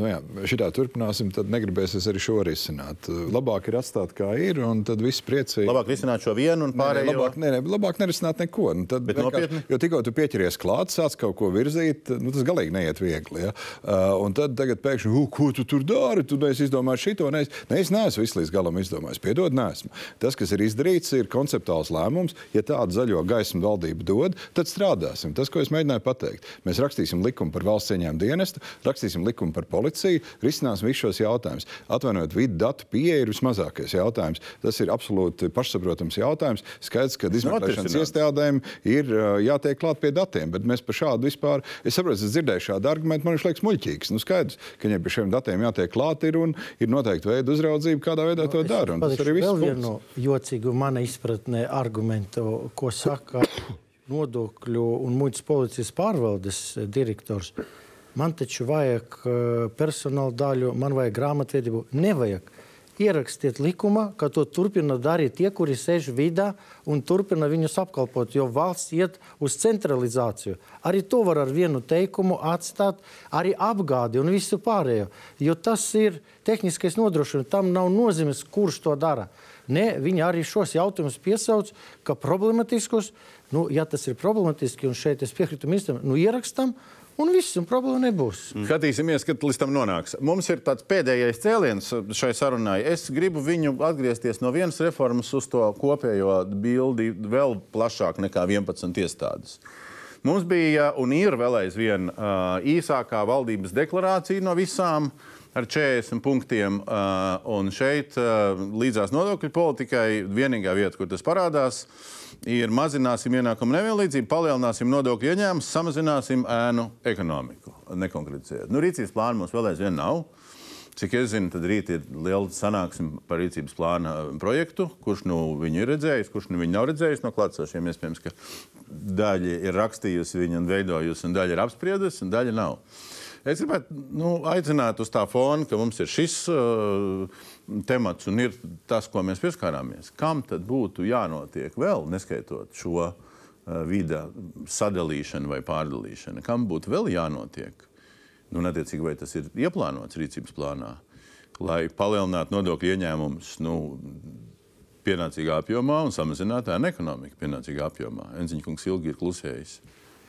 Nu jā, šitā turpināsim, tad negribēsies arī šo risināt. Labāk ir atstāt kā ir, un tad viss priecīgi. Labāk risināt šo vienu un pārējo. Nē, labāk, nē, nē, labāk nerisināt neko. Nu, tad, Bet nopietni. Jo tikko tu pieķeries klāt, sāc kaut ko virzīt, nu, tas galīgi neiet viegli. Ja? Uh, un tad tagad pēkšņi, uh, ko tu tur dari? Tu neesi izdomājis šito, ne, ne es neesmu visu līdz galam izdomājis. Piedod, neesmu. Tas, kas ir izdarīts, ir konceptuāls lēmums. Ja tādu zaļo gaismu valdība dod, tad strādāsim. Tas, ko es mēģināju pateikt. Mēs rakstīsim likumu par valsts cieņām dienestu, rakstīsim likumu par policiju, risināsim visus šos jautājumus. Atvainojiet, vidu datu pieeja ir vismazākais jautājums. Tas ir absolūti pašsaprotams jautājums. Skaidrs, ka izmeklēšanas iestādēm ir jātiek klāt pie datiem, bet mēs par šādu vispār, es saprotu, es dzirdēju šādu argumentu, man viņš liekas muļķīgs. Nu, skaidrs, ka viņiem pie šiem datiem jātiek klāt ir un ir noteikti veidi uzraudzība, kādā veidā to nu, dara. Tas arī viss. Vēl vienu no jocīgu mana izpratnē argumentu, ko saka nodokļu un muitas policijas pārvaldes direktors. Man taču vajag eh, personāla daļu, man vajag grāmatvedību. Nevajag. ierakstiet likumā, ka to turpina darīt tie, kuri sēž vidā un turpina viņus apkalpot, jo valsts iet uz centralizāciju. Arī to var ar vienu teikumu atstāt, arī apgādi un visu pārējo. Jo tas ir tehniskais nodrošinājums. Tam nav nozīmes, kurš to dara. Nē, viņi arī šos jautājumus piesauc, ka problematiskus, nu, ja tas ir problematiski, un šeit es piekrītu ministram, nu, ierakstam, un viss, un problēma nebūs. Mm. Skatīsimies, kad līdz tam nonāks. Mums ir tāds pēdējais cēliens šai sarunai. Es gribu viņu atgriezties no vienas reformas uz to kopējo bildi vēl plašāk nekā 11 iestādes. Mums bija un ir vēl aizvien uh, īsākā valdības deklarācija no visām ar 40 punktiem. Uh, un šeit uh, līdzās nodokļu politikai vienīgā vieta, kur tas parādās, ir mazināsim ienākumu nevienlīdzību, palielināsim nodokļu ieņēmumus, samazināsim ēnu ekonomiku. Nekonkretizējot. Nu, rīcības plāna mums vēl aizvien nav. Cik es zinu, tad rīt ir liela sanāksme par rīcības plāna projektu, kurš nu viņu ir redzējis, kurš nu viņu nav redzējis no klātsošiem. Iespējams, ka daļa ir rakstījusi viņu un veidojusi, un daļa ir apspriedusi, un daļa nav. Es gribētu nu, aicināt uz tā fona, ka mums ir šis uh, temats un ir tas, ko mēs pieskārāmies. Kam tad būtu jānotiek vēl, neskaitot šo uh, vidu sadalīšanu vai pārdalīšanu? Kam būtu vēl jānotiek? Nu, netiecīgi, vai tas ir ieplānots rīcības plānā, lai palielinātu nodokļu ieņēmumus nu, pienācīgā apjomā un samazinātu ēnu ekonomiku pienācīgā apjomā. Enziņš kungs ilgi ir klusējis.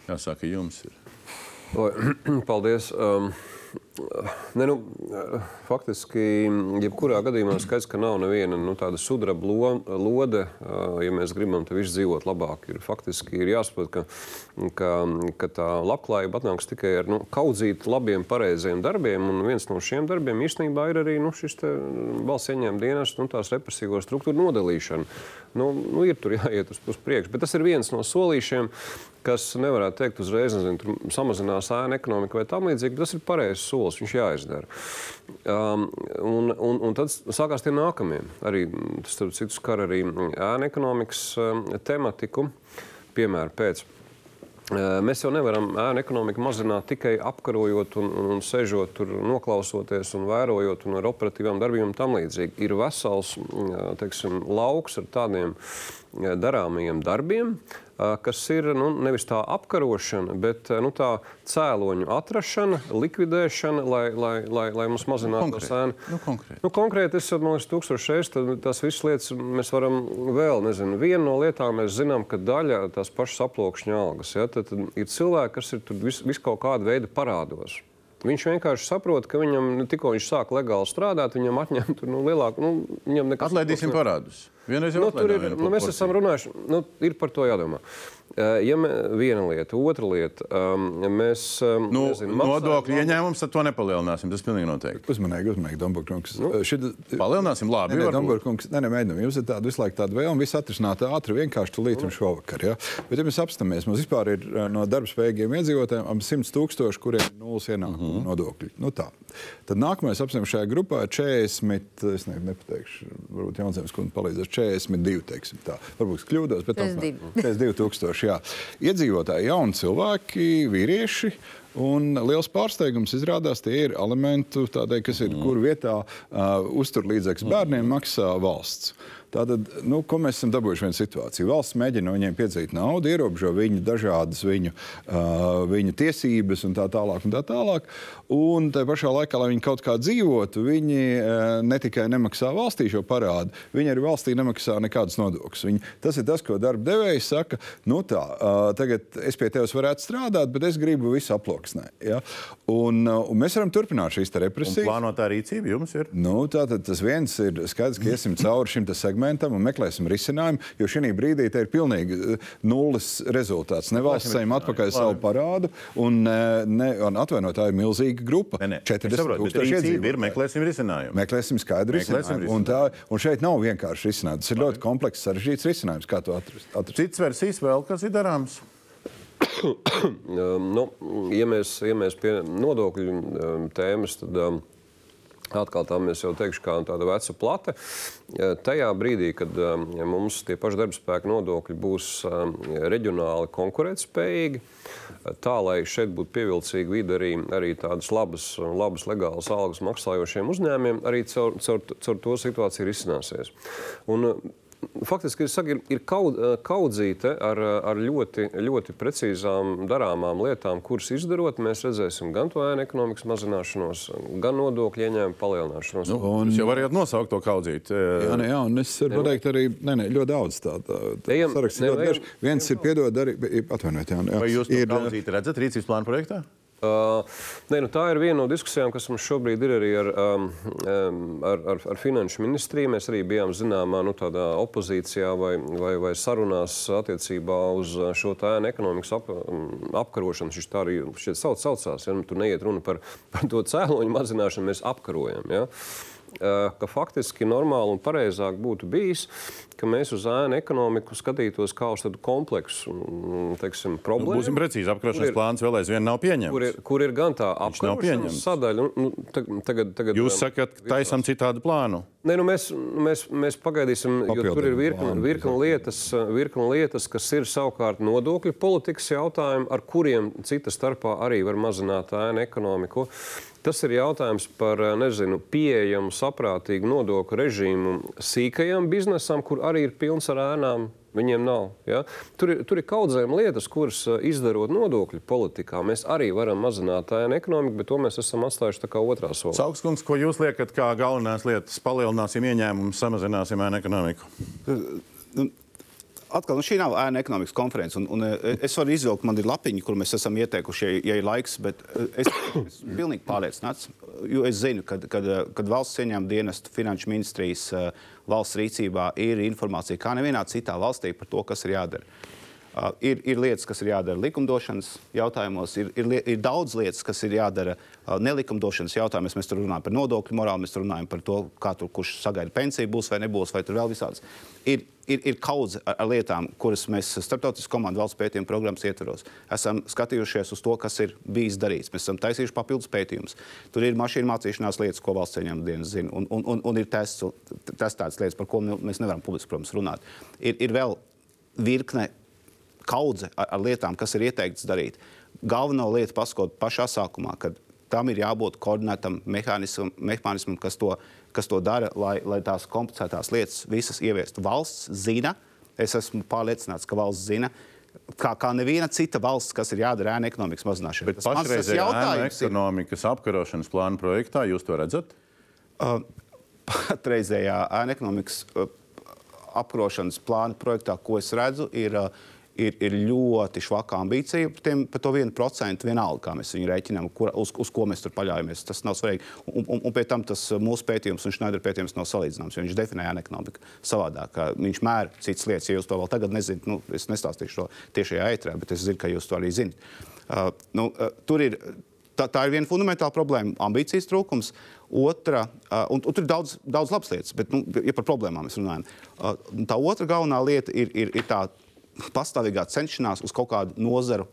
Jāsaka, jums ir. Paldies. Um, ne, nu, faktiski, jebkurā gadījumā skaidrs, ka nav neviena nu, tāda sudraba lo, lode. Uh, ja mēs gribam te visu dzīvot labāk, ir faktiski ir jāsaprot, ka, ka, ka tā labklājība atnāks tikai ar nu, kaudzīt labiem, pareiziem darbiem. Un viens no šiem darbiem īstenībā ir arī nu, šis valsts ieņēmuma dienas, nu, represīvo struktūru nodalīšana. Nu, nu, ir tur jāiet uz priekšu, bet tas ir viens no solīšiem kas nevarētu teikt uzreiz, nezinu, samazinās ēna ekonomika vai tam līdzīgi, bet tas ir pareizs solis, viņš jāizdara. Um, un, un, un tad sākās tie nākamie. Arī tas, starp citu, skar arī ēna ekonomikas um, tematiku, piemēram, pēc. Uh, mēs jau nevaram ēnu ekonomiku mazināt tikai apkarojot un, un, un sežot tur, noklausoties un vērojot un ar operatīvām darbībām tam līdzīgi. Ir vesels uh, teiksim, lauks ar tādiem uh, darāmajiem darbiem, kas ir nu, nevis tā apkarošana, bet nu, tā cēloņu atrašana, likvidēšana, lai, lai, lai, lai mums mazinātu to sēnu. Nu, konkrēti. Nu, konkrēti, es domāju, ka tūkstošais reizes tās visas lietas mēs varam vēl, nezinu, viena no lietām mēs zinām, ka daļa tās pašas aplokšņa algas, ja, tad, tad ir cilvēki, kas ir tur vis, vis kaut kāda veida parādos. Viņš vienkārši saprot, ka viņam nu, tikko viņš sāk legāli strādāt, viņam atņemt nu, lielāku. Nu, viņam nekas Atlaidīsim parādus. Vienreiz jau nu, tur ir. Nu, mēs esam runājuši, nu, ir par to jādomā. Eh, ja mē, viena lieta, otra lieta, um, mēs um, nu, nezinu, nodokļu ieņēmumus, tad to nepalielināsim. Tas pilnīgi noteikti. Uzmanīgi, uzmanīgi, Dombūrkungs. Nu, eh, Šit... Palielināsim, labi. Nē, Dombūrkungs, nē, nē, mēģinam. Jums ir tāda visu laiku tāda vēlme, visu atrisināt ātri, vienkārši tulīt un šovakar. Ja? Bet, ja mēs apstāmies, mums vispār ir no darbspējīgiem iedzīvotājiem ap 100 tūkstoši, kuriem ir nulles ienākumu uh mhm. -huh. nodokļi. Nu, tā. Tad nākamais apstāmies šajā grupā ir 40, es ne, nepateikšu, varbūt Jaunzēmas kundze palīdzēs, 42, teiksim tā. Varbūt kļūdos, bet 42 tūkstoši, jā iedzīvotāji, jauni cilvēki, vīrieši. Un liels pārsteigums izrādās, tie ir tādēļ, kas ir kur vietā uh, uzturlīdzekļus bērniem maksā valsts. Tātad, nu, ko mēs esam dabūjuši vienu situāciju? Valsts mēģina no viņiem piedzīt naudu, ierobežo viņu dažādas viņu, uh, viņu tiesības un tā tālāk. Un tā tālāk. Un tā pašā laikā, lai viņi kaut kā dzīvotu, viņi uh, ne tikai nemaksā valstī šo parādu, viņi arī valstī nemaksā nekādus nodokļus. Viņi, tas ir tas, ko darba devējs saka. Nu tā, uh, tagad es pie tevis varētu strādāt, bet es gribu visu aploksnē. Ja? Un, uh, un mēs varam turpināt šīs represijas. Plānotā rīcība jums ir? Nu, tātad tas viens ir skaidrs, ka iesim cauri šim segmentam un meklēsim risinājumu, jo šī brīdī ir pilnīgi eh, nulles rezultāts. Ne valsts saim atpakaļ Labi. savu parādu, un, eh, ne, un atvainojiet, tā ir milzīga grupa. Ne, ne. 40 tūkstoši iedzīvotāji. Ir, meklēsim risinājumu. Meklēsim skaidru risinājumu. Un, tā, un šeit nav vienkārši risinājums. Tas ir ļoti komplekss, sarežģīts risinājums, kā to atrast. atrast. Cits versijas vēl, kas ir darāms? Um, nu, ja, mēs, ja mēs pie nodokļu um, tēmas, tad um, Atkal tam es jau teikšu, kā tāda veca plate. Tajā brīdī, kad ja mums tie paši darbspēka nodokļi būs reģionāli konkurētspējīgi, tā lai šeit būtu pievilcīga vide arī, arī tādas labas, labas legālas algas maksājošiem uzņēmumiem, arī caur, caur, caur to situācija ir izcināsies. Un, faktiski ir, ir kaut, eh, kaudzīte ar, ar ļoti, ļoti precīzām darāmām lietām, kuras izdarot, mēs redzēsim gan to ēnu ekonomikas mazināšanos, gan nodokļu ieņēmumu palielināšanos. Nu, un, jūs jau varējāt nosaukt to kaudzīti. Jā, ne, jā, un es varu pateikt arī ne, ne, ļoti daudz tādu sarakstu. Viens ir piedod arī, atvainojiet, jā. jā. Vai jūs to ir, kaudzīti redzat rīcības plāna projektā? Uh, nē, nu, tā ir viena no diskusijām, kas mums šobrīd ir arī ar, um, ar, ar, ar finanšu ministriju. Mēs arī bijām zināmā nu, opozīcijā vai, vai, vai sarunās attiecībā uz šo ēnu ekonomikas ap, apkarošanu. Šis tā arī šeit sauc, saucās. Ja? Nu, tur neiet runa par, par to cēloņu mazināšanu, mēs apkarojam. Ja? Ka faktiski normāli un pareizāk būtu bijis, ka mēs uz ēnu ekonomiku skatītos kā uz tādu kompleksu teiksim, problēmu. Nu, būsim precīzi, apkarošanas plāns vēl aizvien nav pieņemts. Kur ir, kur ir gan tā apkarošanas sadaļa, nu, tagad, tagad, Jūs sakat, taisam citādu plānu. Nē, nu mēs, mēs, mēs pagaidīsim, jo tur ir virkni, virkni, lietas, virkni lietas, kas ir savukārt nodokļu politikas jautājumi, ar kuriem cita starpā arī var mazināt ēnu ekonomiku. Tas ir jautājums par nezinu, pieejamu, saprātīgu nodokļu režīmu sīkajam biznesam, kur arī ir pilns ar ēnām. Viņiem nav. Ja? Tur, ir, tur ir kaudzēm lietas, kuras izdarot nodokļu politikā, mēs arī varam mazināt ēnu ekonomiku, bet to mēs esam atstājuši tā kā otrā solā. Saukskungs, ko jūs liekat kā galvenās lietas? Palielināsim ieņēmumus, samazināsim ēnu ekonomiku. Nu, atkal, nu, šī nav ēna ekonomikas konference. Un, un, es varu izvilkt, man ir lapiņa, kur mēs esam ieteikuši, ja, ja ir laiks, bet es esmu pilnīgi pārliecināts, jo es zinu, ka, kad, kad valsts ieņēmuma dienestu finanšu ministrijas valsts rīcībā ir informācija, kā nevienā citā valstī par to, kas ir jādara. Uh, ir, ir lietas, kas ir jādara likumdošanas jautājumos, ir, ir, ir daudz lietas, kas ir jādara uh, nelikumdošanas jautājumos. Mēs tur runājam par nodokļu morāli, mēs tur runājam par to, tur kurš sagaida pensiju, būs vai nebūs, vai tur vēl visādas. Ir, ir, ir kaudze ar, ar lietām, kuras mēs starptautiskas komandas valsts pētījuma programmas ietvaros esam skatījušies uz to, kas ir bijis darīts. Mēs esam taisījuši papildus pētījumus. Tur ir mašīnu mācīšanās lietas, ko valsts ieņēmuma dienas zina, un, un, un, un ir tests, testētas lietas, par ko mēs nevaram publiski, protams, runāt. Ir, ir vēl virkne kaudze ar, ar lietām, kas ir ieteikts darīt. Galveno lietu paskot pašā sākumā, kad tam ir jābūt koordinētam mehānismam, mehānismam kas, to, kas to dara, lai, lai tās komplicētās lietas visas ieviestu. Valsts zina, es esmu pārliecināts, ka valsts zina, kā, kā neviena cita valsts, kas ir jādara ēna ekonomikas mazināšanai. Bet pašreizējā ēna ekonomikas apkarošanas plāna projektā jūs to redzat? Uh, patreizējā ēna ekonomikas uh, apkarošanas plāna projektā, ko es redzu, ir uh, ir, ir ļoti švaka ambīcija par, tiem, par to vienu procentu vienalga, kā mēs viņu rēķinām, kur, uz, uz ko mēs tur paļaujamies. Tas nav svarīgi. Un, un, un pie tam tas mūsu pētījums un Šnaidera pētījums nav salīdzināms, jo viņš definēja ekonomiku savādāk. Viņš mēra citas lietas. Ja jūs to vēl tagad nezināt, nu, es nestāstīšu to tiešajā ētrā, bet es zinu, ka jūs to arī zinat. Uh, nu, uh, tur ir tā, tā ir viena fundamentāla problēma - ambīcijas trūkums. Otra, uh, un, un tur ir daudz, daudz labas lietas, bet, nu, ja par problēmām mēs runājam, uh, tā otra galvenā lieta ir, ir, ir tā pastāvīgā cenšanās uz kaut kādu nozaru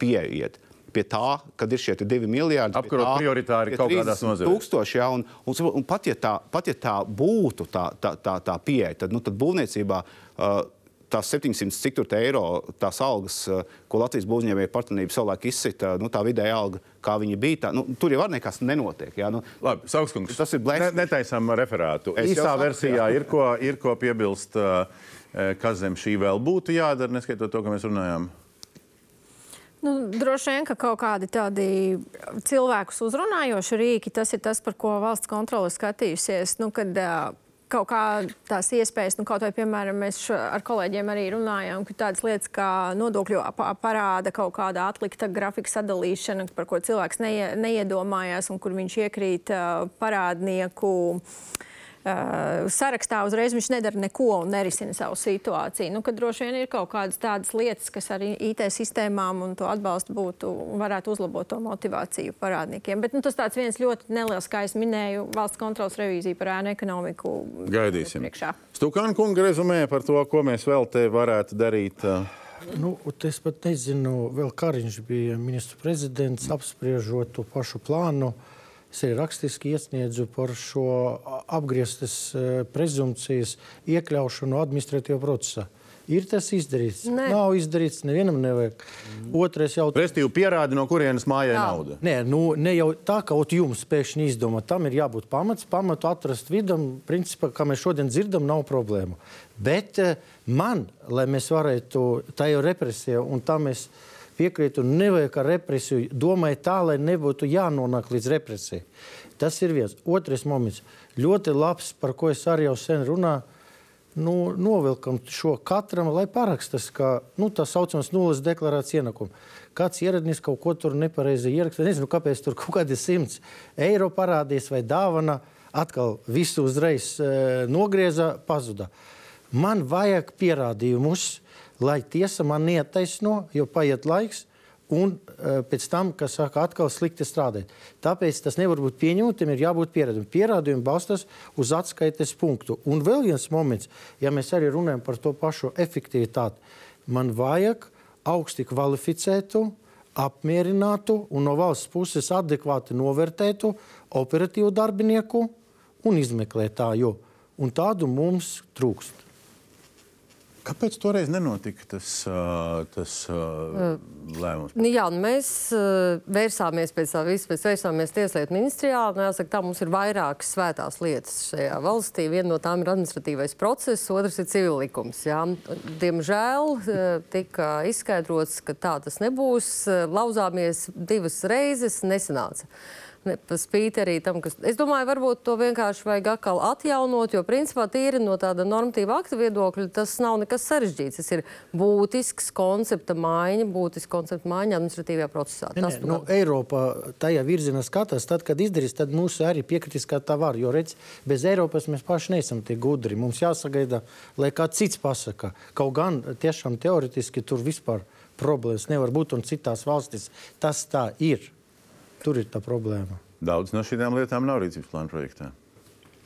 pieiet. Pie tā, kad ir šie divi miljardi, apkarot prioritāri kaut kādās nozarēs. Tūkstoši, ja, un, un, un pat, ja tā, pat ja tā būtu tā, tā, tā, tā pieeja, tad, nu, tad būvniecībā uh, tās 700 cik tur eiro, tās algas, uh, ko Latvijas būvniecībai partnerība savulaik izsita, nu, tā vidēja alga, kā viņa bija, tā, nu, tur jau nekas nenotiek. Ja, nu, Labi, Saukskungs, tas ir blēks. Ne, netaisām referātu. Es Īsā versijā ir ko, ir ko piebilst. Uh, Eh, kas zem šī vēl būtu jādara, neskaitot to, ka mēs runājām? Nu, droši vien, ka kaut kādi tādi cilvēkus uzrunājoši rīki, tas ir tas, par ko valsts kontrole skatījusies. Nu, kad, uh, kaut kā tās iespējas, nu, kaut vai, piemēram, mēs ar kolēģiem arī runājām, ka tādas lietas kā nodokļu parāda kaut kāda atlikta grafika sadalīšana, par ko cilvēks neie, neiedomājās un kur viņš iekrīt uh, parādnieku. Uh, uh, sarakstā uzreiz viņš nedara neko un nerisina savu situāciju. Nu, droši vien ir kaut kādas tādas lietas, kas arī IT sistēmām un to atbalstu būtu varētu uzlabot to motivāciju parādniekiem. Bet nu, tas tāds viens ļoti neliels, kā es minēju, valsts kontrolas revīzija par ēnu ekonomiku. Gaidīsim. Stukāna kunga rezumē par to, ko mēs vēl te varētu darīt. Nu, es pat nezinu, vēl Kariņš bija ministru prezidents apspriežot to pašu plānu. Es arī rakstiski iesniedzu par šo apgrieztas eh, prezumpcijas iekļaušanu administratīvā procesā. Ir tas izdarīts? Nē. Nav izdarīts, nevienam nevajag. Otrais jautājums. Restīvi pierādi, no kurienes mājai Jā. nauda. Nē, nu, ne jau tā, ka ot jums pēkšņi izdomā. Tam ir jābūt pamats, pamatu atrast vidam. Principā, kā mēs šodien dzirdam, nav problēmu. Bet eh, man, lai mēs varētu tā jau represija, un tam es piekrītu, nevajag ar represiju, domāju tā, lai nebūtu jānonāk līdz represijai. Tas ir viens. Otrais moments. Ļoti labs, par ko es arī jau sen runāju. Nu, novilkam šo katram, lai parakstas, kā nu, tā saucamais nulles deklarācijas ienākumu. Kāds ieradnis kaut ko tur nepareizi ieraksta. Nezinu, kāpēc tur kaut kādi simts eiro parādīs vai dāvana. Atkal visu uzreiz e, nogrieza, pazuda. Man vajag pierādījumus, lai tiesa man netaisno, jo paiet laiks. Un uh, pēc tam, kas saka, atkal slikti strādāt. Tāpēc tas nevar būt pieņemts, tam ir jābūt pierādījumam. Pierādījumi balstās uz atskaites punktu. Un vēl viens moments, ja mēs arī runājam par to pašu efektivitāti, man vajag augsti kvalificētu, apmierinātu un no valsts puses adekvāti novērtētu operatīvu darbinieku un izmeklētāju. Un tādu mums trūkst. Kāpēc toreiz nenotika tas, tas lēmums? Nu, jā, nu mēs vērsāmies pēc tā visa, mēs vērsāmies Tieslietu ministrijā. Jāsaka, tā mums ir vairākas svētās lietas šajā valstī. Viena no tām ir administratīvais process, otrs ir civillikums. Jā. Diemžēl tika izskaidrots, ka tā tas nebūs. Lauzāmies divas reizes, nesanāca. Spīti arī tam, kas. Es domāju, varbūt to vienkārši vajag atkal atjaunot, jo principā tīri no tāda normatīva akta viedokļa tas nav nekas sarežģīts. Tas ir būtisks koncepta maiņa, būtisks koncepta maiņa administratīvajā procesā. Ne, Tas ne, nu, Eiropa tajā virzienā skatās, tad, kad izdarīs, tad mūsu arī piekritīs, kā tā var. Jo redz, bez Eiropas mēs paši neesam tik gudri. Mums jāsagaida, lai kāds cits pasaka. Kaut gan tiešām teoretiski tur vispār problēmas nevar būt un citās valstīs tas tā ir. Tur ir tā problēma. Daudz no šīm lietām nav rīcības plāna projektā.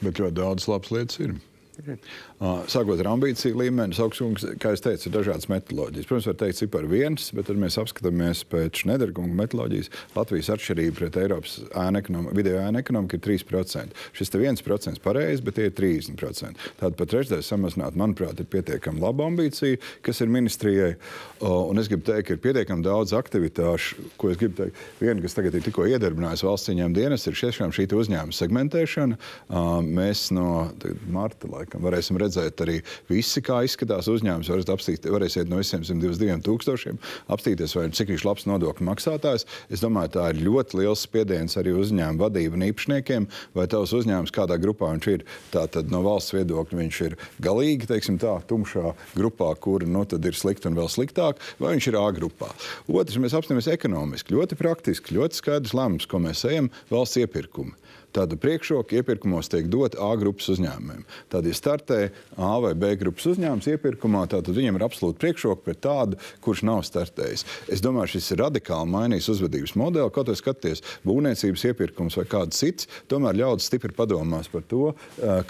Bet ļoti daudz labas lietas ir. Uh, Sākot ar ambīciju līmeni, augstums, kā jau teicu, ir dažādas metodoloģijas. Protams, var teikt, cipari viens, bet tad mēs apskatāmies pēc Šnederkunga metodoloģijas. Latvijas atšķirība pret Eiropas ēnu ekonomiku, video ēnu ekonomiku ir 3%. Šis te 1% pareizi, bet tie ir 30%. Tātad pat trešdaļa samazināt, manuprāt, ir pietiekami laba ambīcija, kas ir ministrijai. Uh, un es gribu teikt, ka ir pietiekami daudz aktivitāšu, ko es gribu teikt. Viena, kas tagad ir tikko iedarbinājusi valsts ieņēmuma dienas, ir šī uzņēmuma segmentēšana. Uh, mēs no marta laikam varēsim redzēt arī visi, kā izskatās uzņēmums. Varēsiet, apstīt, varēsiet no visiem 122 tūkstošiem apstīties, vai cik viņš labs nodokļu maksātājs. Es domāju, tā ir ļoti liels spiediens arī uzņēmuma vadību un īpašniekiem, vai tavs uzņēmums kādā grupā viņš ir. Tātad no valsts viedokļa viņš ir galīgi, teiksim tā, tumšā grupā, kur nu, ir slikti un vēl sliktāk, vai viņš ir A grupā. Otrs, mēs apstāmies ekonomiski, ļoti praktiski, ļoti skaidrs lēmums, ko mēs ejam valsts iepirkumu. Tāda priekšroka iepirkumos tiek dota A grupas uzņēmumiem. Tad, ja startē A vai B grupas uzņēmums iepirkumā, tad viņam ir absolūti priekšroka pret tādu, kurš nav startējis. Es domāju, šis ir radikāli mainījis uzvedības modeli. Kaut arī skaties, būvniecības iepirkums vai kāds cits, tomēr ļaudis stipri padomās par to,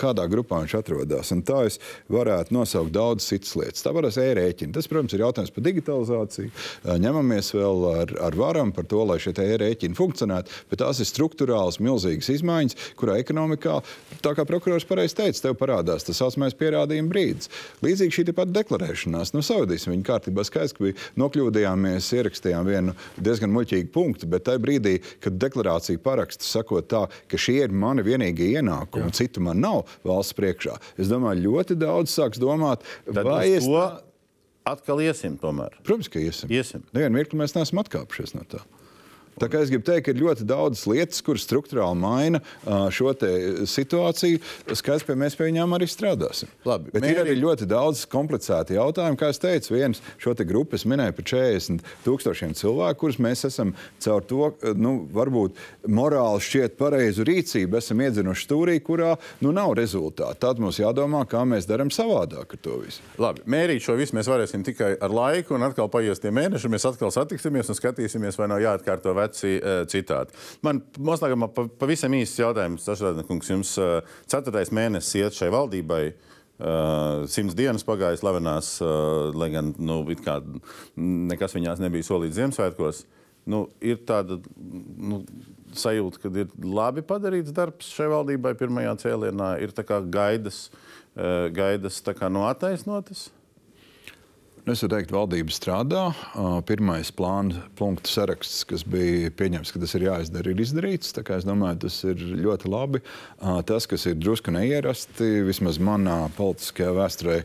kādā grupā viņš atrodas. Un tā es varētu nosaukt daudz citas lietas. Tā varēs e-rēķini. Tas, protams, ir jautājums par digitalizāciju. Ņemamies vēl ar, ar varam par to, lai šie e-rēķini funkcionētu, bet tās ir struktūrāls, milzīgas izmaiņas izmaiņas, kurā ekonomikā, tā kā prokurors pareizi teica, tev parādās tas saucamais pierādījuma brīdis. Līdzīgi šī pat deklarēšanās, nu, savadīsim viņu kārtībā. Skaidrs, ka bija nokļūdījāmies, ierakstījām vienu diezgan muļķīgu punktu, bet tajā brīdī, kad deklarācija paraksta, sakot tā, ka šie ir mani vienīgie ienākumi, un citu man nav valsts priekšā, es domāju, ļoti daudz sāks domāt, Tad vai es. to atkal iesim tomēr. Protams, ka iesim. Iesim. Nevienu mirkli mēs neesam atkāpušies no tā. Tā kā es gribu teikt, ka ir ļoti daudz lietas, kuras struktūrāli maina šo situāciju. Skaidrs, ka mēs pie viņām arī strādāsim. Labi, Bet Mēri- ir arī ļoti daudz komplicētu jautājumu. Kā es teicu, viens šo te grupu es minēju par 40 tūkstošiem cilvēku, kurus mēs esam caur to, nu, varbūt morāli šķiet pareizu rīcību, esam iedzinuši stūrī, kurā nu, nav rezultātu. Tad mums jādomā, kā mēs darām savādāk ar to visu. Labi, mērīt šo visu mēs varēsim tikai ar laiku, un atkal paies tie mēneši, mēs atkal satiksimies un skatīsimies, vai nav jāatkārto veci uh, citāti. Man noslēgumā pa, pavisam īsts jautājums, kungs, jums uh, ceturtais mēnesis iet šai valdībai. Uh, simts dienas pagāja slavenās, uh, lai gan nu, kā nekas viņās nebija solīts Ziemassvētkos. nu, ir tāda nu, sajūta, ka ir labi padarīts darbs šai valdībai pirmajā cēlienā, ir gaidas, eh, gaidas no attaisnotas. Nu, Es varu teikt, ka valdība strādā. Pirmais plāna punktu saraksts, kas bija pieņemts, ka tas ir jāizdara, ir izdarīts. Es domāju, tas ir ļoti labi. Tas, kas ir drusku neierasti, vismaz manā politiskajā vēsturē,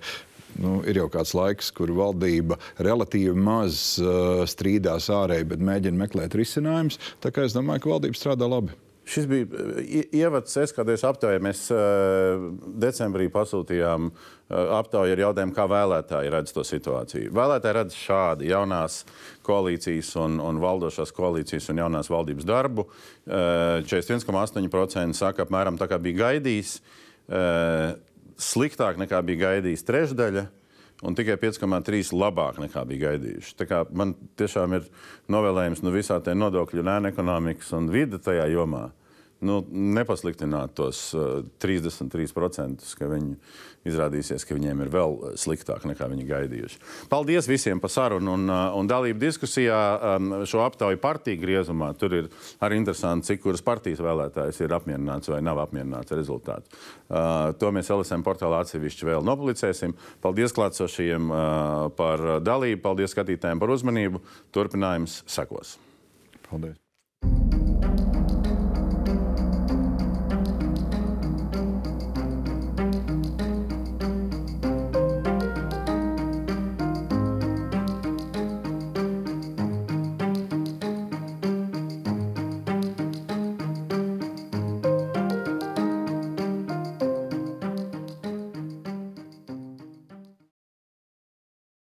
nu, ir jau kāds laiks, kur valdība relatīvi maz uh, strīdās ārēji, bet mēģina meklēt risinājumus. Tā kā es domāju, ka valdība strādā labi. Šis bija i- ievads SKDS aptaujā. Mēs uh, decembrī pasūtījām uh, aptauju ar jautājumu, kā vēlētāji redz to situāciju. Vēlētāji redz šādi jaunās koalīcijas un, un valdošās koalīcijas un jaunās valdības darbu. Uh, 41,8% saka apmēram tā, kā bija gaidījis. Sliktāk nekā bija gaidījis trešdaļa. Un tikai 5,3 labāk nekā bija gaidījuši. Man tiešām ir novēlējums no visā tā nodokļu, nēna ekonomikas un vide tajā jomā. Nu, nepasliktināt tos uh, 33%, ka viņi izrādīsies, ka viņiem ir vēl uh, sliktāk nekā viņi gaidījuši. Paldies visiem par sarunu un, uh, un dalību diskusijā. Um, šo aptauju partiju griezumā tur ir arī interesanti, cik kuras partijas vēlētājs ir apmierināts vai nav apmierināts ar rezultātu. Uh, to mēs LSM portālā atsevišķi vēl nopublicēsim. Paldies klātsošajiem par dalību, paldies skatītājiem par uzmanību. Turpinājums sekos. Paldies!